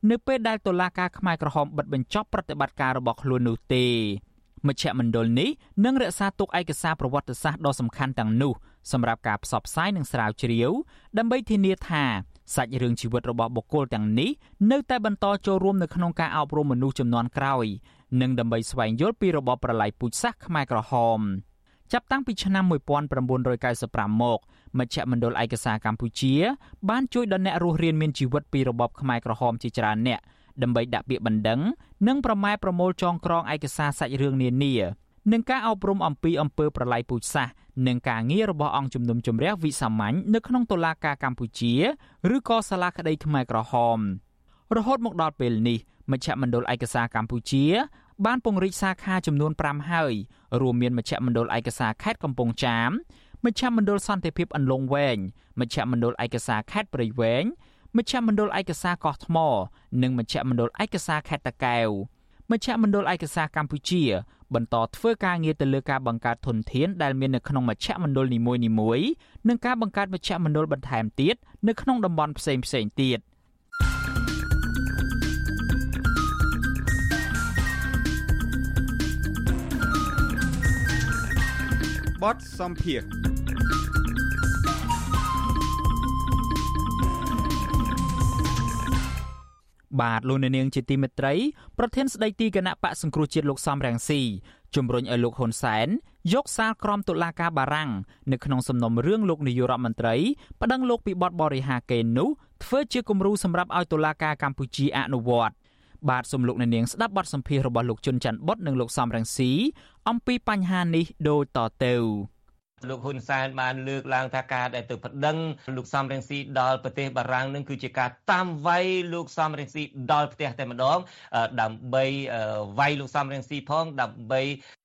នៅពេលដែលតុលាការខ្មែរក្រហមបិទបញ្ចប់ប្រតិបត្តិការរបស់ខ្លួននោះទេមជ្ឈមណ្ឌលនេះនឹងរក្សាទុកឯកសារប្រវត្តិសាស្ត្រដ៏សំខាន់ទាំងនោះសម្រាប់ការផ្សព្វផ្សាយនិងស្រាវជ្រាវ ដើម្បីធានាថាសាច់រឿងជីវិតរបស់បុគ្គលទាំងនេះនៅតែបន្តចូលរួមនៅក្នុងការអប់រំមនុស្សចំនួនក្រោយនិងដើម្បីស្វែងយល់ពីរបបប្រល័យពូជសាសន៍ខ្មែរក្រហម។ ចាប់តាំងពីឆ្នាំ1995មកមជ្ឈមណ្ឌលឯកសារកម្ពុជា បានជួយដល់អ្នករស់រានមានជីវិតពីរបបខ្មែរក្រហមជាច្រើនអ្នកដើម្បីដាក់ពាក្យបណ្ដឹងនិងប្រម៉ែប្រមូលចងក្រងឯកសារសាច់រឿងនានានឹងការអប់រំអំពីអំពើប្រល័យពូជសាសន៍និងការងាររបស់អង្គជំនុំជម្រះវិសាមញ្ញនៅក្នុងតុលាការកម្ពុជាឬក៏សាលាក្តីខ្មែរក្រហមរហូតមកដល់ពេលនេះមជ្ឈមណ្ឌលឯកសារកម្ពុជា បានពង្រីកសាខាចំនួន5ហើយរួមមានមជ្ឈមណ្ឌលឯកសារខេត្តកំពង់ចាមមជ្ឈមណ្ឌលសន្តិភាពអន្លង់វែងមជ្ឈមណ្ឌលឯកសារខេត្តព្រៃវែងមជ្ឈមណ្ឌលឯកសារកោះថ្ម និងមជ្ឈមណ្ឌលឯកសារខេត្តតាកែវមជ្ឈមណ្ឌលឯកសារកម្ពុជា បន្តធ្វើការងារទៅលើការបង្កើតធនធានដែលមាននៅក្នុងមជ្ឈមណ្ឌលនីមួយៗនិងការបង្កើតមជ្ឈមណ្ឌលបន្ថែមទៀតនៅក្នុងតំបន់ផ្សេងៗទៀត។ បទសំភារបាទលោកនាងជាទីមេត្រីប្រធានស្ដីទីគណៈបកសង្គ្រោះជាតិលោកសំរងស៊ីជំរុញឲ្យលោកហ៊ុនសែនយកសាលក្រមតុលាការបារាំងនៅក្នុងសំណុំរឿងលោកនាយករដ្ឋមន្ត្រីប្តឹងលោកពីបទបរិហាកេរនោះធ្វើជាគំរូសម្រាប់ឲ្យតុលាការកម្ពុជាអនុវត្ត បាទសូមលោកអ្នកនាងស្ដាប់បទសម្ភាសន៍របស់លោកជុនច័ន្ទបុតនិងលោកសំរងស៊ីអំពីបញ្ហានេះដូចតទៅ លោកហ៊ុនសែនបានលើកឡើងថាការដែលទៅប្តឹងលោកសំរងស៊ីដល់ប្រទេសបារាំងនឹងគឺជាការតាមវាយលោកសំរងស៊ីដល់ផ្ទះតែម្ដងដើម្បីវាយលោកសំរងស៊ីផងដើម្បី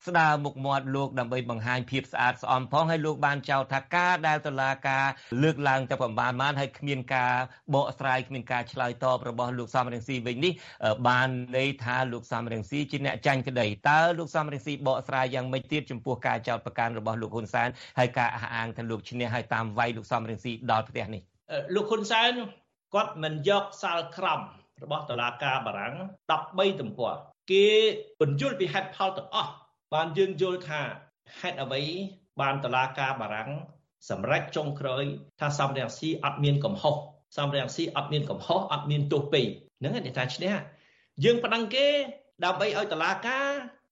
ស្ដារមុខមាត់លោកដើម្បីបង្ហាញភាពស្អាតស្អំផងហើយលោកបានចោទថាការដែលតុលាការលើកឡើងទៅប្រមាណបានហើយគ្មានការបកស្រាយគ្មានការឆ្លើយតបរបស់លោកសំរងស៊ីវិញនេះបានន័យថាលោកសំរងស៊ីជាអ្នកចាញ់ក្តីតើលោកសំរងស៊ីបកស្រាយយ៉ាងម៉េចទៀតចំពោះការចោទប្រកាន់របស់លោកហ៊ុនសែនហើយការអះអាងថាលោកឈ្នះហើយតាមវាយលោកសំរងស៊ីដល់ផ្ទះនេះលោកហ៊ុនសែនគាត់មិនយកសាលក្រមរបស់តុលាការបារាំង13ទំព័រគេបញ្យល់ពីហេតុផលទាំងអស់បានយើងយល់ថាហេតុអ្វីបានតឡាការបារាំងសម្រេចចុងក្រោយថាសំរងស៊ីអត់មានកំហុសសំរងស៊ីអត់មានកំហុសអត់មានទោសពេកហ្នឹងឯងថាឈ្នះយើងប្តឹងគេដើម្បីឲ្យតឡាការ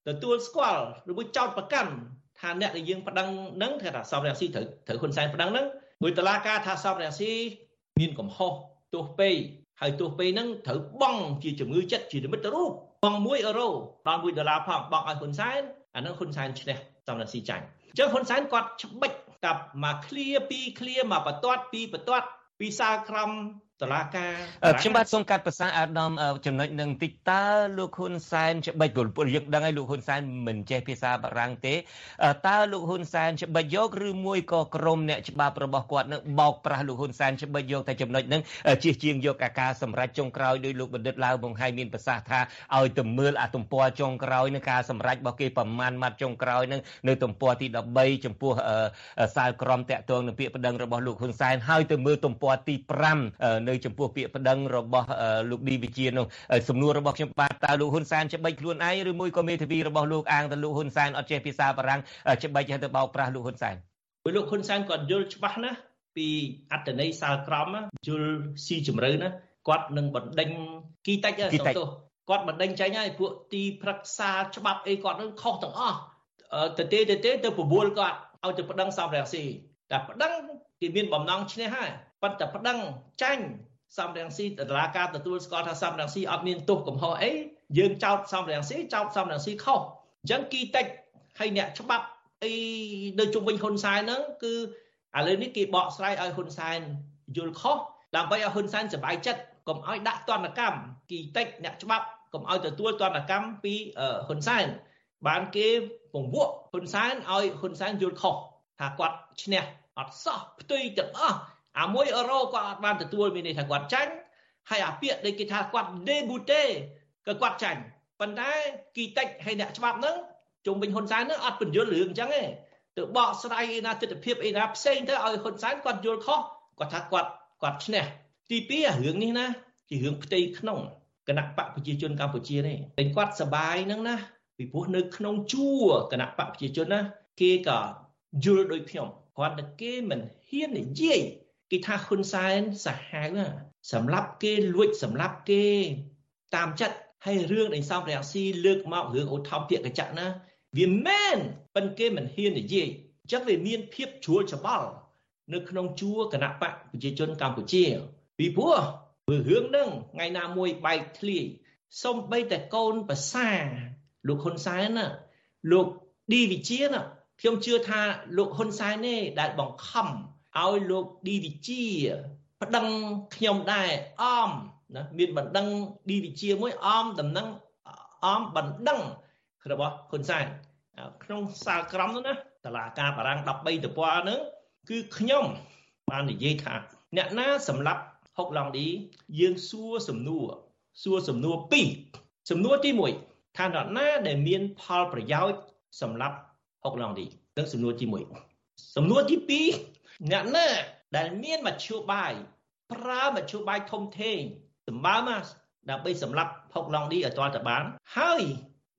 ទទួលស្គាល់ឬមួយចោតប្រកាន់ ថាអ្នកដែលយើងប្តឹងហ្នឹងថាសំរងស៊ីត្រូវត្រូវហ៊ុនសែនប្តឹងហ្នឹងមួយតឡាការថាសំរងស៊ីមានកំហុសទោសពេកហើយទោះពេលហ្នឹងត្រូវបង់ជាជំងឺចិត្តជានិមិត្តរូបបង់1អឺរ៉ូដល់1ដុល្លារផងបង់ឲ្យហ៊ុនសែនអានឹងហ៊ុនសែនឈ្នះសំរងស៊ីចាញ់អញ្ចឹងហ៊ុនសែនគាត់ច្បិចកាប់មកឃ្លាពីរឃ្លាមកបន្ទាត់ពីបន្ទាត់ពីសាលក្រម តឡាការខ្ញុំបាទសូមកាត់ប្រសាអាដាមចំណុចនឹងតិចតើលោកហ៊ុនសែនច្បិចពលយើងដឹងហើយលោកហ៊ុនសែនមិនចេះភាសាបារាំងទេតើលោកហ៊ុនសែនច្បិចយកឬមួយក៏ក្រុមអ្នកច្បាប់របស់គាត់នឹងបោកប្រាស់លោកហ៊ុនសែនច្បិចយកតែចំណុចនឹងជិះជាងយកអាការសម្រាប់ចុងក្រោយដោយលោកបណ្ឌិតឡាវបង្ហាញមានប្រសាសន៍ថាឲ្យទៅមើលអាទំព័រចុងក្រោយនឹងការសម្រេចរបស់គេប្រមាណម៉ាត់ចុងក្រោយនឹងនៅទំព័រទី13ចំពោះសាលក្រមតាក់ទងនឹងពាក្យប្តឹងរបស់លោកហ៊ុនសែនហើយទៅមើលទំព័រទី5នៅចំពោះពាក្យប្តឹងរបស់លោកឌីវិជានោះសំណួររបស់ខ្ញុំបាទតើលោកហ៊ុនសែនច្បិចខ្លួនឯងឬមួយក៏មេធាវីរបស់លោកអាងថាលោកហ៊ុនសែនអត់ចេះភាសាបារាំងច្បិចទៅបោកប្រាស់លោកហ៊ុនសែនព្រោះលោកហ៊ុនសែនគាត់យល់ច្បាស់ណាស់ពីអត្តន័យសាលក្រមយល់ស៊ីជម្រៅណាគាត់នឹងបណ្ដេញគីតិចសំទោសគាត់មិនដេញចេញហើយពួកទីប្រឹក្សាច្បាប់អីគាត់នឹងខុសទាំងអស់ទៅទេទៅទេទៅប្រមូលគាត់ឲ្យទៅប្តឹងសំរងស៊ីតែប្តឹងគេមានបំណងឈ្នះហើយ ប៉ុន្តែប្តឹងចាញ់សំរងស៊ីតឡាការទទួលស្គាល់ថាសំរងស៊ីអត់មានទោសកំហុសអីយើងចោទសំរងស៊ីចោទសំរងស៊ីខុសអញ្ចឹងគីតិចហើយអ្នកច្បាប់អីនៅជុំវិញហ៊ុនសែនហ្នឹងគឺឥឡូវនេះគេបកស្រាយឲ្យហ៊ុនសែនយល់ខុសដើម្បីឲ្យហ៊ុនសែនសប្បាយចិត្តកុំឲ្យដាក់ទណ្ឌកម្មគីតិចអ្នកច្បាប់កុំឲ្យទទួលទណ្ឌកម្មពីហ៊ុនសែនបានគេពង្វក់ហ៊ុនសែនឲ្យហ៊ុនសែនយល់ខុសថាគាត់ឈ្នះអត់សោះផ្ទុយទាំងអស់ អាមួយអឺរ៉ូគាត់អត់បានទទួលមានន័យថាគាត់ចាញ់ហើយអាពាក្យដែលគេថាគាត់ debute ក៏គាត់ចាញ់ប៉ុន្តែគីតិចហើយអ្នកច្បាប់ហ្នឹងជុំវិញហ៊ុនសែនហ្នឹងអត់បញ្យល់រឿងអញ្ចឹងទេទៅបកស្រាយឯណាទស្សនវិជ្ជាឯណាផ្សេងទៅឲ្យហ៊ុនសែនគាត់យល់ខុសគាត់ថាគាត់គាត់ឈ្នះទី2រឿងនេះណាជារឿងផ្ទៃក្នុងគណៈបកប្រជាជនកម្ពុជានេះតែគាត់សបាយហ្នឹងណាពីព្រោះនៅក្នុងជួរគណៈបកប្រជាជនណាគេក៏យល់ដូចខ្ញុំគាត់តែគេមិនហ៊ាននិយាយ គេថាហ៊ុនសែនសាហាវសម្រាប់គេលួចសម្រាប់គេ តាមចិត្តហើយរឿងដែលសំរងស៊ីលើកមករឿងអូថោមពាក្យកញ្ចក់ណាវាមែនប៉ុន្តែគេមិនហ៊ាននិយាយអញ្ចឹងវាមានភាពជ្រួលច្បល់នៅក្នុងជួរគណៈបកប្រជាជនកម្ពុជា ពីព្រោះមើលរឿងហ្នឹងថ្ងៃណាមួយបែកធ្លាយសំបីតែកូនប្រសាលោកហ៊ុនសែនណាលោកឌីវិជាណាខ្ញុំជឿថាលោកហ៊ុនសែនទេដែលបង្ខំ ឲ្យលោកឌីវិជាប្តឹងខ្ញុំដែរអមណាមានបណ្ដឹងឌីវិជាមួយអមដំណឹងអមបណ្ដឹងរបស់ហ៊ុនសែនក្នុងសាលក្រមនោះណាតឡាការបារាំង13តពណ៌ហ្នឹងគឺខ្ញុំបាននិយាយថាអ្នកណាសម្រាប់ហុកឡង់ឌីយើងសួរសំណួរសួរសំណួរ2សំណួរទី1ថានរណាដែលមានផលប្រយោជន៍សម្រាប់ហុកឡង់ឌីនឹងសំណួរទី1សំណួរទី2 អ្នកណាដែលមានមធ្យោបាយប្រើមធ្យោបាយធំធេងសម្បើមកដើម្បីសម្រាប់ហុកឡង់ឌីឲ្យទាល់តែបាន ហើយ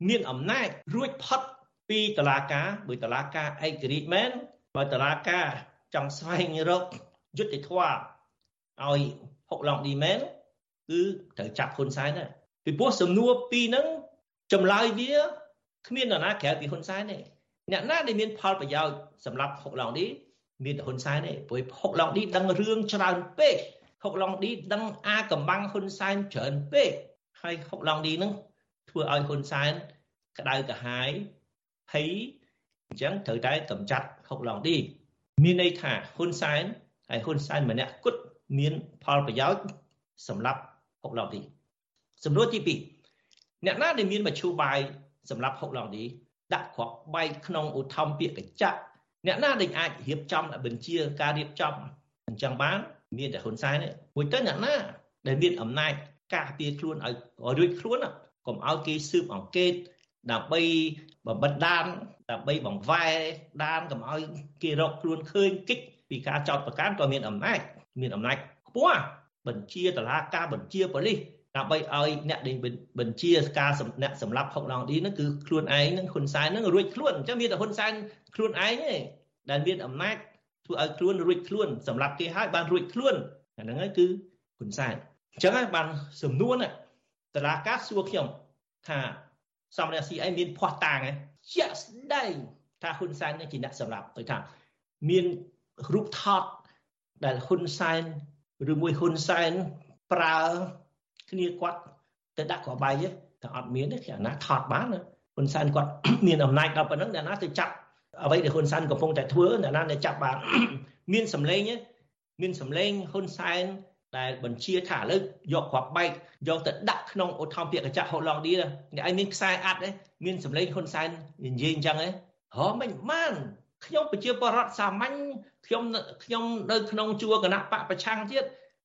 មានអំណាចរួចផុតពីតឡាការបើតឡាការឯករាជ្យមែនបើតឡាការចង់ស្វែងរកយុត្តិធម៌ឲ្យហុកឡង់ឌីមែនគឺត្រូវចាប់ហ៊ុនសែនដែរពីព្រោះសំណួរពីរហ្នឹងចម្លើយវាគ្មាននរណាក្រៅពីហ៊ុនសែនទេអ្នកណាដែលមានផលប្រយោជន៍សម្រាប់ហុកឡង់ឌី មានតែហ៊ុនសែនទេព្រោះហុកឡង់ឌីដឹងរឿងច្រើនពេកហុកឡង់ឌីដឹងអាកំបាំងហ៊ុនសែនច្រើនពេកហើយហុកឡង់ឌីហ្នឹងធ្វើឲ្យហ៊ុនសែនក្តៅក្រហាយភ័យអញ្ចឹងត្រូវតែកម្ចាត់ហុកឡង់ឌីមានន័យថាហ៊ុនសែនហើយហ៊ុនសែនម្នាក់គត់មានផលប្រយោជន៍សម្រាប់ហុកឡង់ឌីសំណួរទី2អ្នកណាដែលមានមជ្ឈបាយសម្រាប់ហុកឡង់ឌីដាក់គ្រាប់បែកក្នុងឧទ្ធម្ភាគកញ្ចក់ អ្នកណាដែលអាចរៀបចំបញ្ជាការរៀបចំអញ្ចឹងបានមានតែហ៊ុនសែនទេមួយទៅអ្នកណាដែលមានអំណាចការពារខ្លួនឲ្យរួចខ្លួនកុំឲ្យគេស៊ើបអង្កេតដើម្បីបំបិតដានដើម្បីបង្វែរដានកុំឲ្យគេរកខ្លួនឃើញគិច្ចពីការចោតប្រកាន់ក៏មានអំណាចមានអំណាចខ្ពស់បញ្ជាតឡាការបញ្ជាប៉ូលីស ដើម្បីឲ្យអ្នកដែលបញ្ជាការអ្នកសម្រាប់ហុកឡងឌីហ្នឹងគឺខ្លួនឯងហ្នឹងហ៊ុនសែនហ្នឹងរួចខ្លួនអញ្ចឹងមានតែហ៊ុនសែនខ្លួនឯងទេដែលមានអំណាចធ្វើឲ្យខ្លួនរួចខ្លួនសម្រាប់គេហើយបានរួចខ្លួនអាហ្នឹងហើយគឺហ៊ុនសែនអញ្ចឹងហើយបានសំនួរណាតឡាការសួរខ្ញុំថាសំរងស៊ីអីមានភ័ស្តុតាងជាក់ស្ដែងថាហ៊ុនសែននេះជាអ្នកសម្រាប់ទៅថាមានរូបថតដែលហ៊ុនសែនឬមួយហ៊ុនសែនប្រើ គ្នាគាត់ទៅដាក់ក្របបែកតែអត់មានទេអាណាថតបានហ៊ុនសែនគាត់មានអំណាចដល់ប៉ុណ្ណឹងអ្នកណាទៅចាប់អ្វីដែលហ៊ុនសែនកំពុងតែធ្វើអ្នកណាដែលចាប់បានមានសម្លេងមានសម្លេងហ៊ុនសែនដែលបញ្ជាថាឥឡូវយកគ្រាប់បែកយកទៅដាក់ក្នុងឧទ្ធម្ភាគកញ្ចក់ហូឡង់ឌីអ្នកឯងមានខ្សែអាត់ទេមានសម្លេងហ៊ុនសែននិយាយអញ្ចឹងទេហ៎មិនបានខ្ញុំប្រជាពលរដ្ឋសាមញ្ញខ្ញុំខ្ញុំនៅក្នុងជួរគណៈបកប្រឆាំងទៀត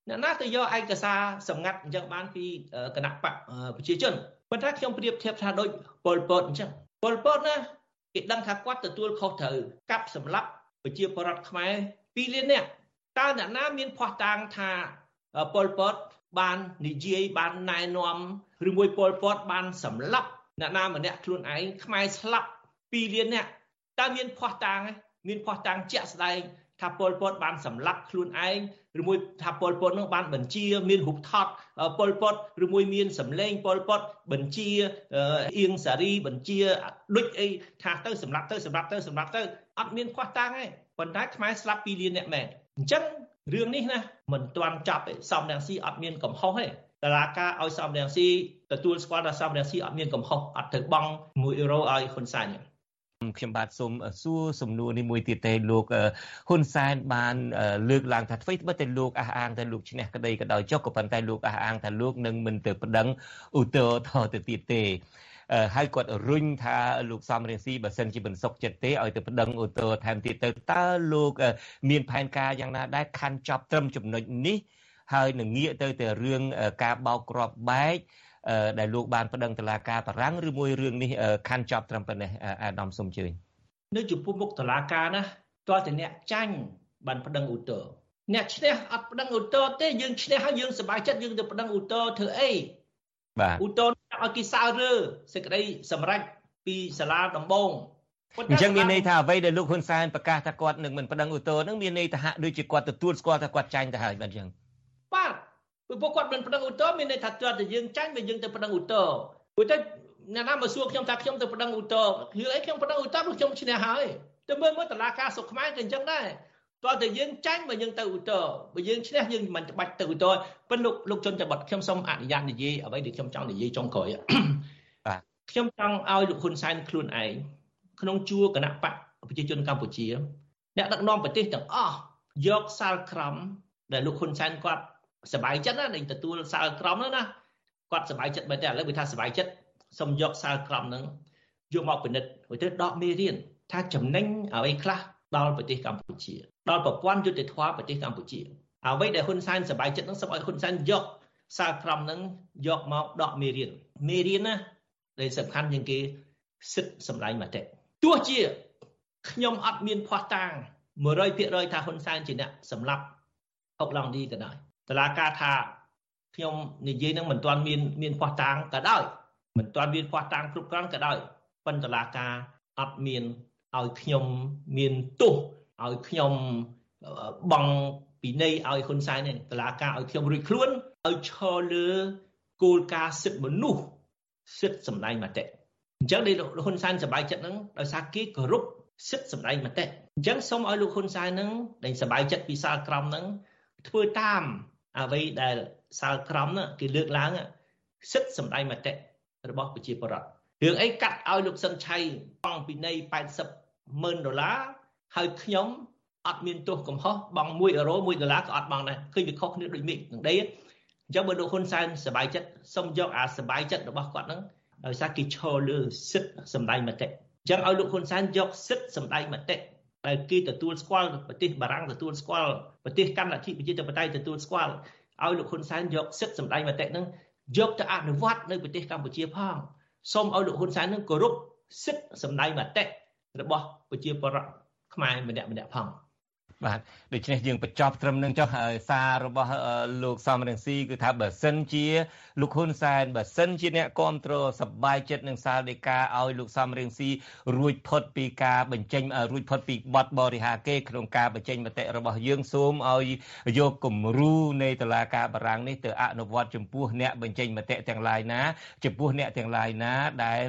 អ្នកណាទៅយកឯកសារសម្ងាត់អញ្ចឹងបានពីគណៈបកប្រជាជនប៉ុន្តែខ្ញុំប្រៀបធៀបថាដូចប៉ុលពតអញ្ចឹងប៉ុលពតណាគេដឹងថាគាត់ទទួលខុសត្រូវកាប់សម្លាប់ប្រជាពលរដ្ឋខ្មែរ2លាននាក់តើអ្នកណាមានភ័ស្តុតាងថាប៉ុលពតបាននិយាយបានណែនាំឬមួយប៉ុលពតបានសម្លាប់អ្នកណាម្នាក់ខ្លួនឯងខ្មែរស្លាប់2លាននាក់តើមានភ័ស្តុតាងមានភ័ស្តុតាងជាក់ស្ដែង ថាពលពតបានសម្លាប់ខ្លួនឯងឬមួយថាពលពតនឹងបានបញ្ជាមានរូបថតពលពតឬមួយមានសម្លេងពលពតបញ្ជាអៀងសារីបញ្ជាដូចអីថាទៅសម្លាប់ទៅសម្លាប់ទៅសម្លាប់ទៅអត់មានខ្វះតាំងទេប៉ុន្តែខ្មែរស្លាប់2លានអ្នកមែនអញ្ចឹងរឿងនេះណាមិនទាន់ចាប់ទេសំរងស៊ីអត់មានកំហុសទេតឡាការឲ្យសំរងស៊ីទទួលស្គាល់ថាសំរងស៊ីអត់មានកំហុសអត់ទៅបង់1អឺរ៉ូឲ្យហ៊ុនសែនទេ ខ្ញុំបាទសូមសួរសំណួរនេះមួយទៀតទេលោកហ៊ុនសែនបានលើកឡើងថាអ្វីត្បិតតែលោកអះអាងថាលោកឈ្នះក្តីក៏ដោយចុះក៏ប៉ុន្តែលោកអះអាងថាលោកនឹងមិនទៅប្តឹងឧទ្ធរថទៅទៀតទេហើយគាត់រុញថាលោកសំរៀងស៊ីបើសិនជាមិនសុខចិត្តទេឲ្យទៅប្តឹងឧទ្ធរថែមទៀតទៅតើលោក មានផែនការយ៉ាងណាដែរខាន់ចប់ត្រឹមចំណុចនេះហើយនឹងងាកទៅតែរឿងការបោកគ្រាប់បែក ដែលលោកបានប្តឹងតុលាការបារាំងឬមួយរឿងនេះខាន់ចប់ត្រឹមប៉ុណ្ណេះអាដាមសូមជឿនៅចំពោះមុខតុលាការណាតើតអ្នកចាញ់បានប្តឹងឧទ្ធរអ្នកឈ្នះអត់ប្តឹងឧទ្ធរទេយើងឈ្នះហើយយើងសប្បាយចិត្តយើងទៅប្តឹងឧទ្ធរធ្វើអីបាទឧទ្ធរឲ្យគេសើរើសេចក្តីសម្រេចពីសាលាដំបងអញ្ចឹងមានន័យថាអ្វីដែលលោកហ៊ុនសែនប្រកាសថាគាត់នឹងមិនប្តឹងឧទ្ធរនឹងមានន័យថាហាក់ដូចជាគាត់ទទួលស្គាល់ថាគាត់ចាញ់ទៅហើយបាទអញ្ចឹងបាទ ព្រោះពួកគាត់មិនប្តឹងឧទ្ធរមានន័យថាគាត់តែយើងចាញ់វាយើងទៅប្តឹងឧទ្ធរព្រោះតែអ្នកណាមកសួរខ្ញុំថាខ្ញុំទៅប្តឹងឧទ្ធររឿងអីខ្ញុំប្តឹងឧទ្ធរព្រោះខ្ញុំឈ្នះហើយទៅមើលមើលតឡាការសុខខ្មែរក៏អញ្ចឹងដែរតើតែយើងចាញ់បើយើងទៅឧទ្ធរបើយើងឈ្នះយើងមិនបាច់ទៅឧទ្ធរប៉ុន្តែលោកលោកជនចបតខ្ញុំសូមអនុញ្ញាតនិយាយអ្វីដែលខ្ញុំចង់និយាយចុងក្រោយបាទខ្ញុំចង់ឲ្យលោកហ៊ុនសែនខ្លួនឯងក្នុងជួរគណៈបកប្រជាជនកម្ពុជា អ្នកដឹកនាំប្រទេសទាំងអស់យកសាលក្រមដែលលោកហ៊ុនសែនគាត់ សบายចិត្តណាដែលទទួលសាលក្រមហ្នឹងណាគាត់សบายចិត្តមែនទេឥឡូវវាថាសบายចិត្តសុំយកសាលក្រមហ្នឹងយកមកពិនិត្យទៅដកមេរៀនថាចំណេញអ្វីខ្លះដល់ប្រទេសកម្ពុជាដល់ប្រព័ន្ធយុតិធធម៌ប្រទេសកម្ពុជាអ្វីដែលហ៊ុនសែនសบายចិត្តហ្នឹងសូមឲ្យហ៊ុនសែនយកសាលក្រមហ្នឹងយកមកដកមេរៀនមេរៀនណាដែលសំខាន់ជាងគេសិទ្ធិសម្ដែងមតិទោះជាខ្ញុំអត់មានភ័ស្តុតាង100%ថាហ៊ុនសែនជាអ្នកសម្លាប់អុកឡង់ឌីក៏ដោយ តឡាការថាខ្ញុំនិយាយនឹងមិនទាន់មានមានភ័ស្តុតាងក៏ដោយមិនទាន់មានភ័ស្តុតាងគ្រប់គ្រាន់ក៏ដោយប៉ុន្តែតឡាការអត់មានឲ្យខ្ញុំមានទោសឲ្យខ្ញុំបងពីនៃឲ្យហ៊ុនសែនទេតឡាការឲ្យខ្ញុំរួចខ្លួនឲ្យឈរលើគោលការណ៍សិទ្ធិមនុស្សសិទ្ធិសម្ដែងមតិអញ្ចឹងដែលហ៊ុនសែនសប្បាយចិត្តហ្នឹងដោយសារគេគោរពសិទ្ធិសម្ដែងមតិអញ្ចឹងសូមឲ្យលោកហ៊ុនសែនហ្នឹងដែលសប្បាយចិត្តពីសាលក្រមហ្នឹងធ្វើតាម អ្វីដែលសាលក្រមគេលើកឡើងសិទ្ធសំដាយមតិរបស់ប្រជាពលរដ្ឋរឿងអីកាត់ឲ្យលោកសឹងឆៃបង់ពីនៃ80ម៉ឺនដុល្លារហើយខ្ញុំអត់មានទោសកំហុសបង់1អឺរ៉ូ1ដុល្លារក៏អត់បង់ដែរឃើញវាខុសគ្នាដូចមេឃនឹងដីអញ្ចឹងបើលោកហ៊ុនសែនសប្បាយចិត្តសូមយកអាសប្បាយចិត្តរបស់គាត់ហ្នឹងដោយសារគេឈរលើសិទ្ធិសម្ដែងមតិអញ្ចឹងឲ្យលោកហ៊ុនសែនយកសិទ្ធិសម្ដែងមតិ ដែលគេទទួលស្គាល់ប្រទេសបារាំងទទួលស្គាល់ប្រទេសកម្ពុជាប្រជាធិបតេយ្យទទួលស្គាល់ឲ្យលោកហ៊ុនសែនយកសិទ្ធិសម្ដែងមតិហ្នឹងយកទៅអនុវត្តនៅប្រទេសកម្ពុជាផងសូមឲ្យលោកហ៊ុនសែននឹងគោរពសិទ្ធិសម្ដែងមតិរបស់ប្រជាពលរដ្ឋខ្មែរម្នាក់ម្នាក់ផង បាទដូច្នេះយើងបញ្ចប់ត្រឹមនឹងចុះសាររបស់លោកសំរងស៊ីគឺថាបើសិនជាលោកហ៊ុនសែនបើសិនជាអ្នកគ្រប់គ្រងសបាយចិត្តនឹងសាលដីកាឲ្យលោកសំរងស៊ីរួចផុតពីការបញ្ចេញរួចផុតពីបទបរិហាគេក្នុងការបញ្ចេញមតិរបស់យើងសូមឲ្យយកគំរូនៃតុលាការបារាំងនេះទៅអនុវត្តចំពោះអ្នកបញ្ចេញមតិទាំងឡាយណាចំពោះអ្នកទាំងឡាយណាដែល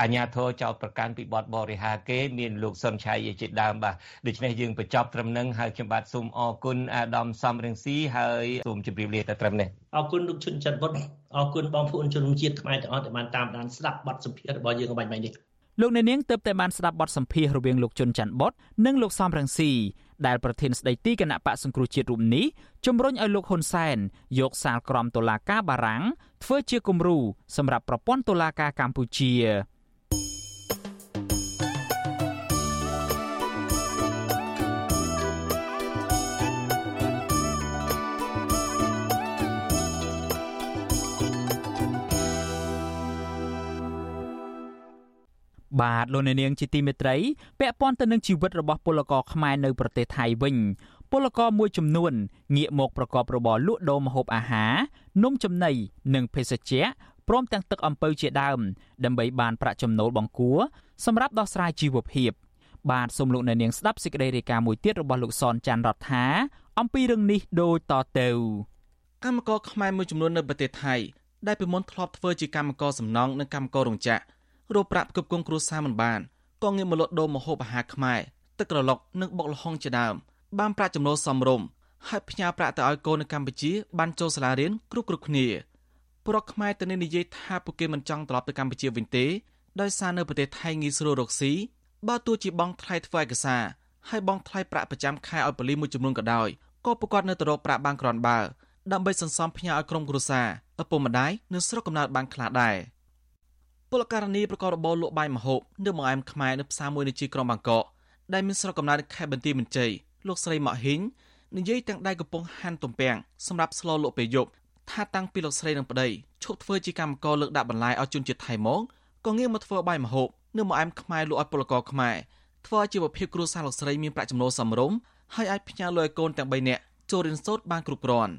អាញាធរចោតប្រកាន់ពីបទបរិហាគេមានលោកសុនឆៃជាដើមបាទដូច្នេះយើងបញ្ចប់ត្រឹមនឹងហើយខ្ញុំបាទសូមអរគុណអាដាមសំរងស៊ីហើយសូមជម្រាបលាតែត្រឹមនេះអរគុណលោកជុនច័ន្ទវុតអរគុណបងប្អូនជនជាតិខ្មែរទាំងអស់ដែលបានតាមដានស្ដាប់បទសម្ភាសន៍របស់យើងបាញ់បាញ់នេះលោកអ្នកនាងទើបតែបានស្ដាប់បទសម្ភាសន៍រវាងលោកជុនច័ន្ទបុតនិងលោកសំរងស៊ីដែលប្រធានស្ដីទីគណៈបកសង្គ្រោះជាតិរូបនេះជំរុញឲ្យលោកហ៊ុនសែនយកសាលក្រមតុលាការបារាំងធ្វើជាគំរូសម្រាប់ប្រព័ន្ធតុលាការកម្ពុជា បាទលោកអ្នកនាងជាទីមេត្រីពាក់ព័ន្ធទៅនឹងជីវិតរបស់ពលករខ្មែរនៅប្រទេសថៃវិញពលករមួយចំនួនងាកមកប្រកបរបរលក់ដូរម្ហូបអាហារនំចំណីនិងភេសជ្ជៈព្រមទាំងទឹកអំពៅជាដើម ដើម្បីបានប្រាក់ចំណូលបង្គួរសម្រាប់ដោះស្រាយជីវភាពបាទសូមលោកអ្នកនាងស្ដាប់សេចក្តីរាយការណ៍មួយទៀតរបស់លោកសនច័ន្ទរដ្ឋាអំពីរឿងនេះដូចតទៅកម្មករខ្មែរមួយចំនួននៅប្រទេសថៃដែលពីមុនធ្លាប់ធ្វើជាកម្មករសំណង់និងកម្មកររោងចក្រ រកប្រាក់ផ្គប់ផ្គង់គ្រួសារមិនបានក៏ងាកមកលក់ដូរម្ហូបអាហារខ្មែរទឹកក្រឡុកនិងបុកល្ហុងជាដើមបានប្រាក់ចំណូលសមរម្យហើយផ្ញើប្រាក់ទៅឲ្យកូននៅកម្ពុជាបានចូលសាលារៀនគ្រប់គ្រប់គ្នាប្រកខ្មែរទៅនិយាយថាពួកគេមិនចង់ត្រឡប់ទៅកម្ពុជាវិញទេដោយសារនៅប្រទេសថៃងាយស្រួលរកស៊ីបើទោះជាបង់ថ្លៃធ្វើឯកសារហើយបង់ថ្លៃប្រាក់ប្រចាំខែឲ្យប៉ូលីសមួយចំនួនក៏ដោយក៏ប្រកាសនៅទៅរកប្រាក់បានក្រាន់បើដើម្បីសន្សំផ្ញើឲ្យក្រុមគ្រួសារឪពុកម្ដាយនៅស្រុកកំណើតបានខ្លះដែរ ពលករនីប្រកបរបរលក់បាយម្ហូបនៅបង្អែមខ្មែរនៅផ្សារមួយនៅជាក្រុងបាងកកដែលមានស្រុកកំណើតខេត្តបន្ទាយមានជ័យលោកស្រីម៉ាក់ហ៊ីងនិយាយទាំងដៃកំពុងហាន់ទំពាំងសម្រាប់ស្លលក់ពេលយប់ថាតាំងពីលោកស្រីនិងប្តីឈប់ធ្វើជាកម្មករលើកដាក់បន្លាយឲ្យជនជាតិថៃមកក៏ងាកមកធ្វើបាយម្ហូបនៅម្អែមខ្មែរលក់ឲ្យពលករខ្មែរធ្វើឲ្យជីវភាពគ្រួសារលោកស្រីមានប្រាក់ចំណូលសមរម្យហើយអាចផ្ញើលុយកូនទាំង3នាក់ចូលរៀនសូត្របានគ្រប់គ្រាន់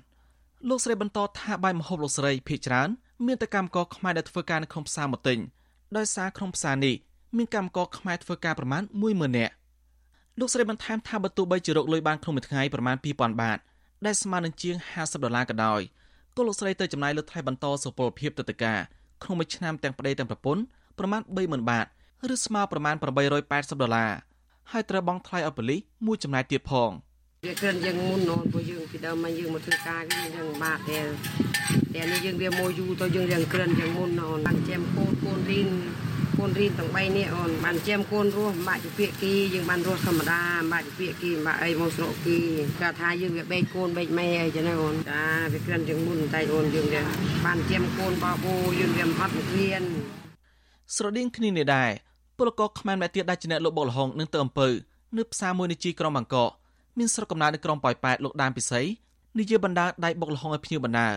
លោកស្រីបន្តថាបាយម្ហូបលោកស្រីភ ieck ច្រើនមានតែកម្មករខ្មែរដែលធ្វើការនៅក្នុងផ្សារមកទិញដោយសារក្នុងផ្សារនេះមានកម្មករខ្មែរធ្វើការប្រមាណ10000នាក់លោកស្រីបន្ថែមថាបើទោះបីជារកលុយបានក្នុងមួយថ្ងៃប្រមាណ2000បាតដែលស្មើនឹងជាង50ដុល្លារក៏ដោយក៏លោកស្រីទៅចំណាយលើថ្លៃបន្តសុពលភាពទៅតកាក្នុងមួយឆ្នាំទាំងប្តីទាំងប្រពន្ធប្រមាណ30000បាតឬស្មើប្រមាណ880ដុល្លារហើយត្រូវបង់ថ្លៃឲ្យប៉ូលីសមួយចំណាយទៀតផង វាគ្រាន់យើងមុននោះពួកយើងពីដើមមកយើងមកធ្វើការគឺយើងបាក់តែតែនេះយើងវាមួយយូរទៅយើងរៀងគ្រាន់យើងមុនអូនបានចាំកូនកូនរៀនកូនរៀនទាំង3នេះអូនបានចាំកូនរស់បាក់ជាពាកគីយើងបានរស់ធម្មតាបាក់ជាពាកគីបាក់អីមកស្រកគីគាត់ថាយើងវាបែកកូនបែកម៉ែអីចឹងណាអូនចាវាគ្រាន់យើងមុនតែអូនយើងវាបានចាំកូនបបោយើងវាអត់មករៀនស្រដៀងគ្នានេះដែរពលករខ្មែរម្នាក់ទៀតដែលជាអ្នកលក់បុកល្ហុងនិងទៅអំពើនៅផ្សារមួយនៅជីក្រុងបាងកក មានស្រុកកំណើតនៅក្រុងប៉ោយប៉ែតលោកដានពិសីនិយាយបណ្ដាដៃបុកល្ហុងឲ្យភ្ញៀវបណ្ដា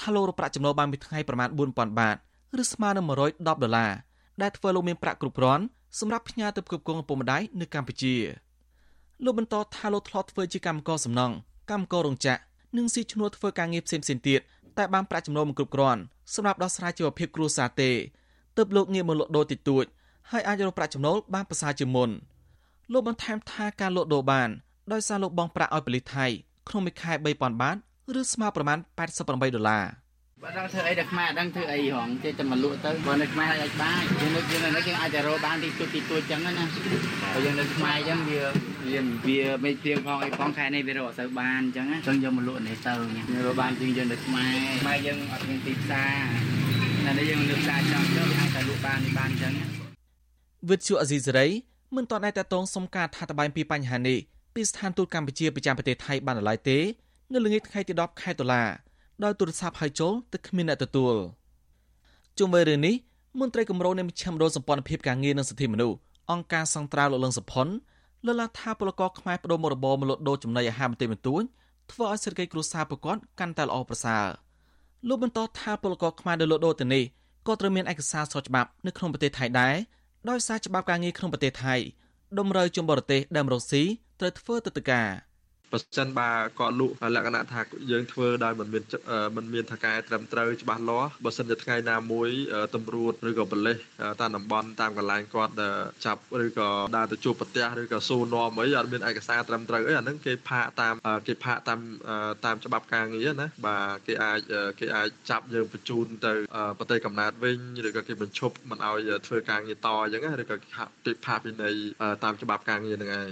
ថាលោករកប្រាក់ចំណូលបានមួយថ្ងៃប្រមាណ4000បាតឬស្មើនឹង110ដុល្លារដែលធ្វើលោកមានប្រាក់គ្រប់គ្រាន់សម្រាប់ផ្ញើទៅផ្គប់ផ្គង់ឪពុកម្ដាយនៅកម្ពុជាលោកបន្តថាលោកធ្លាប់ធ្វើជាកម្មករសំណង់កម្មកររោងចក្រនិងស៊ីឈ្នួលធ្វើការងារផ្សេងៗទៀតតែបានប្រាក់ចំណូលមិនគ្រប់គ្រាន់សម្រាប់ដោះស្រាយជីវភាពគ្រួសារទេទើបលោកងាកមកលក់ដូរតិចតួចហើយអាចរកប្រាក់ចំណូលបានប្រសើរជាងមុនលោកបន្ថែមថាការលក់ដូរបាន ដោយសារលោកបង់ប្រាក់ឲ្យប៉ូលីសថៃក្នុងមួយខែ3000បាតឬស្មើប្រមាណ88ដុល្លារបើដឹងធ្វើអីដល់ខ្មែរដឹងធ្វើអីហងចេះតែមកលក់ទៅបើនៅខ្មែរអាចបានយើងនៅយើងនៅយើងអាចតែរកបានទីទួចទីទួចចឹងណាបើយើងនៅខ្មែរចឹងវាវាវាមេព្រៀងផងអីផងខែនេះវារកអត់សូវបានចឹងណាចឹងយកមកលក់នេះទៅយើងរកបានជាងយើងនៅខ្មែរខ្មែរយើងអត់មានទីផ្សារនៅនេះយើងនៅផ្សារចំទៅអាចតែលក់បានបានចឹងវិទ្យុអេស៊ីសេរីមិនទាន់អាចតតងសុំការថាតបាយពីបញ្ហានេះ ពីស្ថានទូតកម្ពុជាប្រចាំប្រទេសថៃបានឡើយទេនៅល្ងាចថ្ងៃទី10ខែតុលាដោយទូរស័ព្ទហៅចូលតែគ្មានអ្នកទទួលជុំវិញរឿងនេះមន្ត្រីគម្រោងនៃមជ្ឈមណ្ឌលសម្ព័ន្ធភាពការងារនិងសិទ្ធិមនុស្សអង្គការសង្ត្រាវលោកលឹងសុផុនលើកឡើងថាពលករខ្មែរបដូរមុខរបរមកលក់ដូរចំណីអាហារបន្តិចបន្តួចធ្វើឲ្យសេដ្ឋកិច្ចគ្រួសារប្រកបកាន់តែល្អប្រសើរលោកបន្តថាពលករខ្មែរដែលលក់ដូរទៅនេះក៏ត្រូវមានឯកសារស្របច្បាប់នៅក្នុងប្រទេសថៃដែរដោយសារច្បាប់ការងារក្នុងប្រទេសថៃ តម្រូវជនបរទេសដែលមករកស៊ីត្រូវធ្វើទៅតកា បើសិនបើគាត់លក់លក្ខណៈថាយើងធ្វើដោយមិនមានមិនមានថកែត្រឹមត្រូវច្បាស់លាស់បើសិនជាថ្ងៃណាមួយតម្រួតឬក៏បលេសតាមតំបន់តាមកន្លែងគាត់ចាប់ឬក៏ដើរទៅជួបប្រទះឬក៏សួរនាំអីអត់មានឯកសារត្រឹមត្រូវអីអាហ្នឹងគេផាកតាមគេផាកតាមតាមច្បាប់ការងារណាបាទគេអាចគេអាចចាប់យើងបញ្ជូនទៅប្រទេសកំណើតវិញឬក៏គេបញ្ឈប់មិនឲ្យធ្វើការងារតអញ្ចឹងឬក៏គេផាកពិន័យតាមច្បាប់ការងារហ្នឹងឯង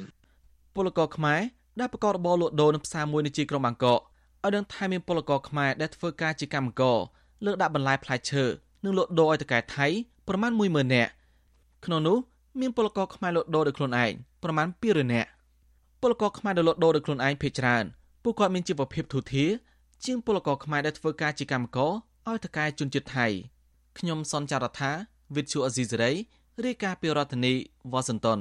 ពលករខ្មែរ ដែលប្រកបរបរលក់ដូរនៅផ្សារមួយនៅជាក្រុងបាងកកឲ្យដឹងថាមានពលករខ្មែរដែលធ្វើការជាកម្មករលើកដាក់បន្លែផ្លែឈើនិងលក់ដូរឲ្យតកែថៃប្រមាណ10000នាក់ក្នុងនោះមានពលករខ្មែរលក់ដូរដោយខ្លួនឯងប្រមាណ200នាក់ពលករខ្មែរដែលលក់ដូរដោយខ្លួនឯងភ ieck ច្រើនពួកគាត់មានជីវភាពធូរធារជាងពលករខ្មែរដែលធ្វើការជាកម្មករឲ្យតកែជនជាតិថៃខ្ញុំសនចាររថាវិទ្យុអេស៊ីសេរីរាយការណ៍ពីរដ្ឋធានីវ៉ាស៊ីនតោន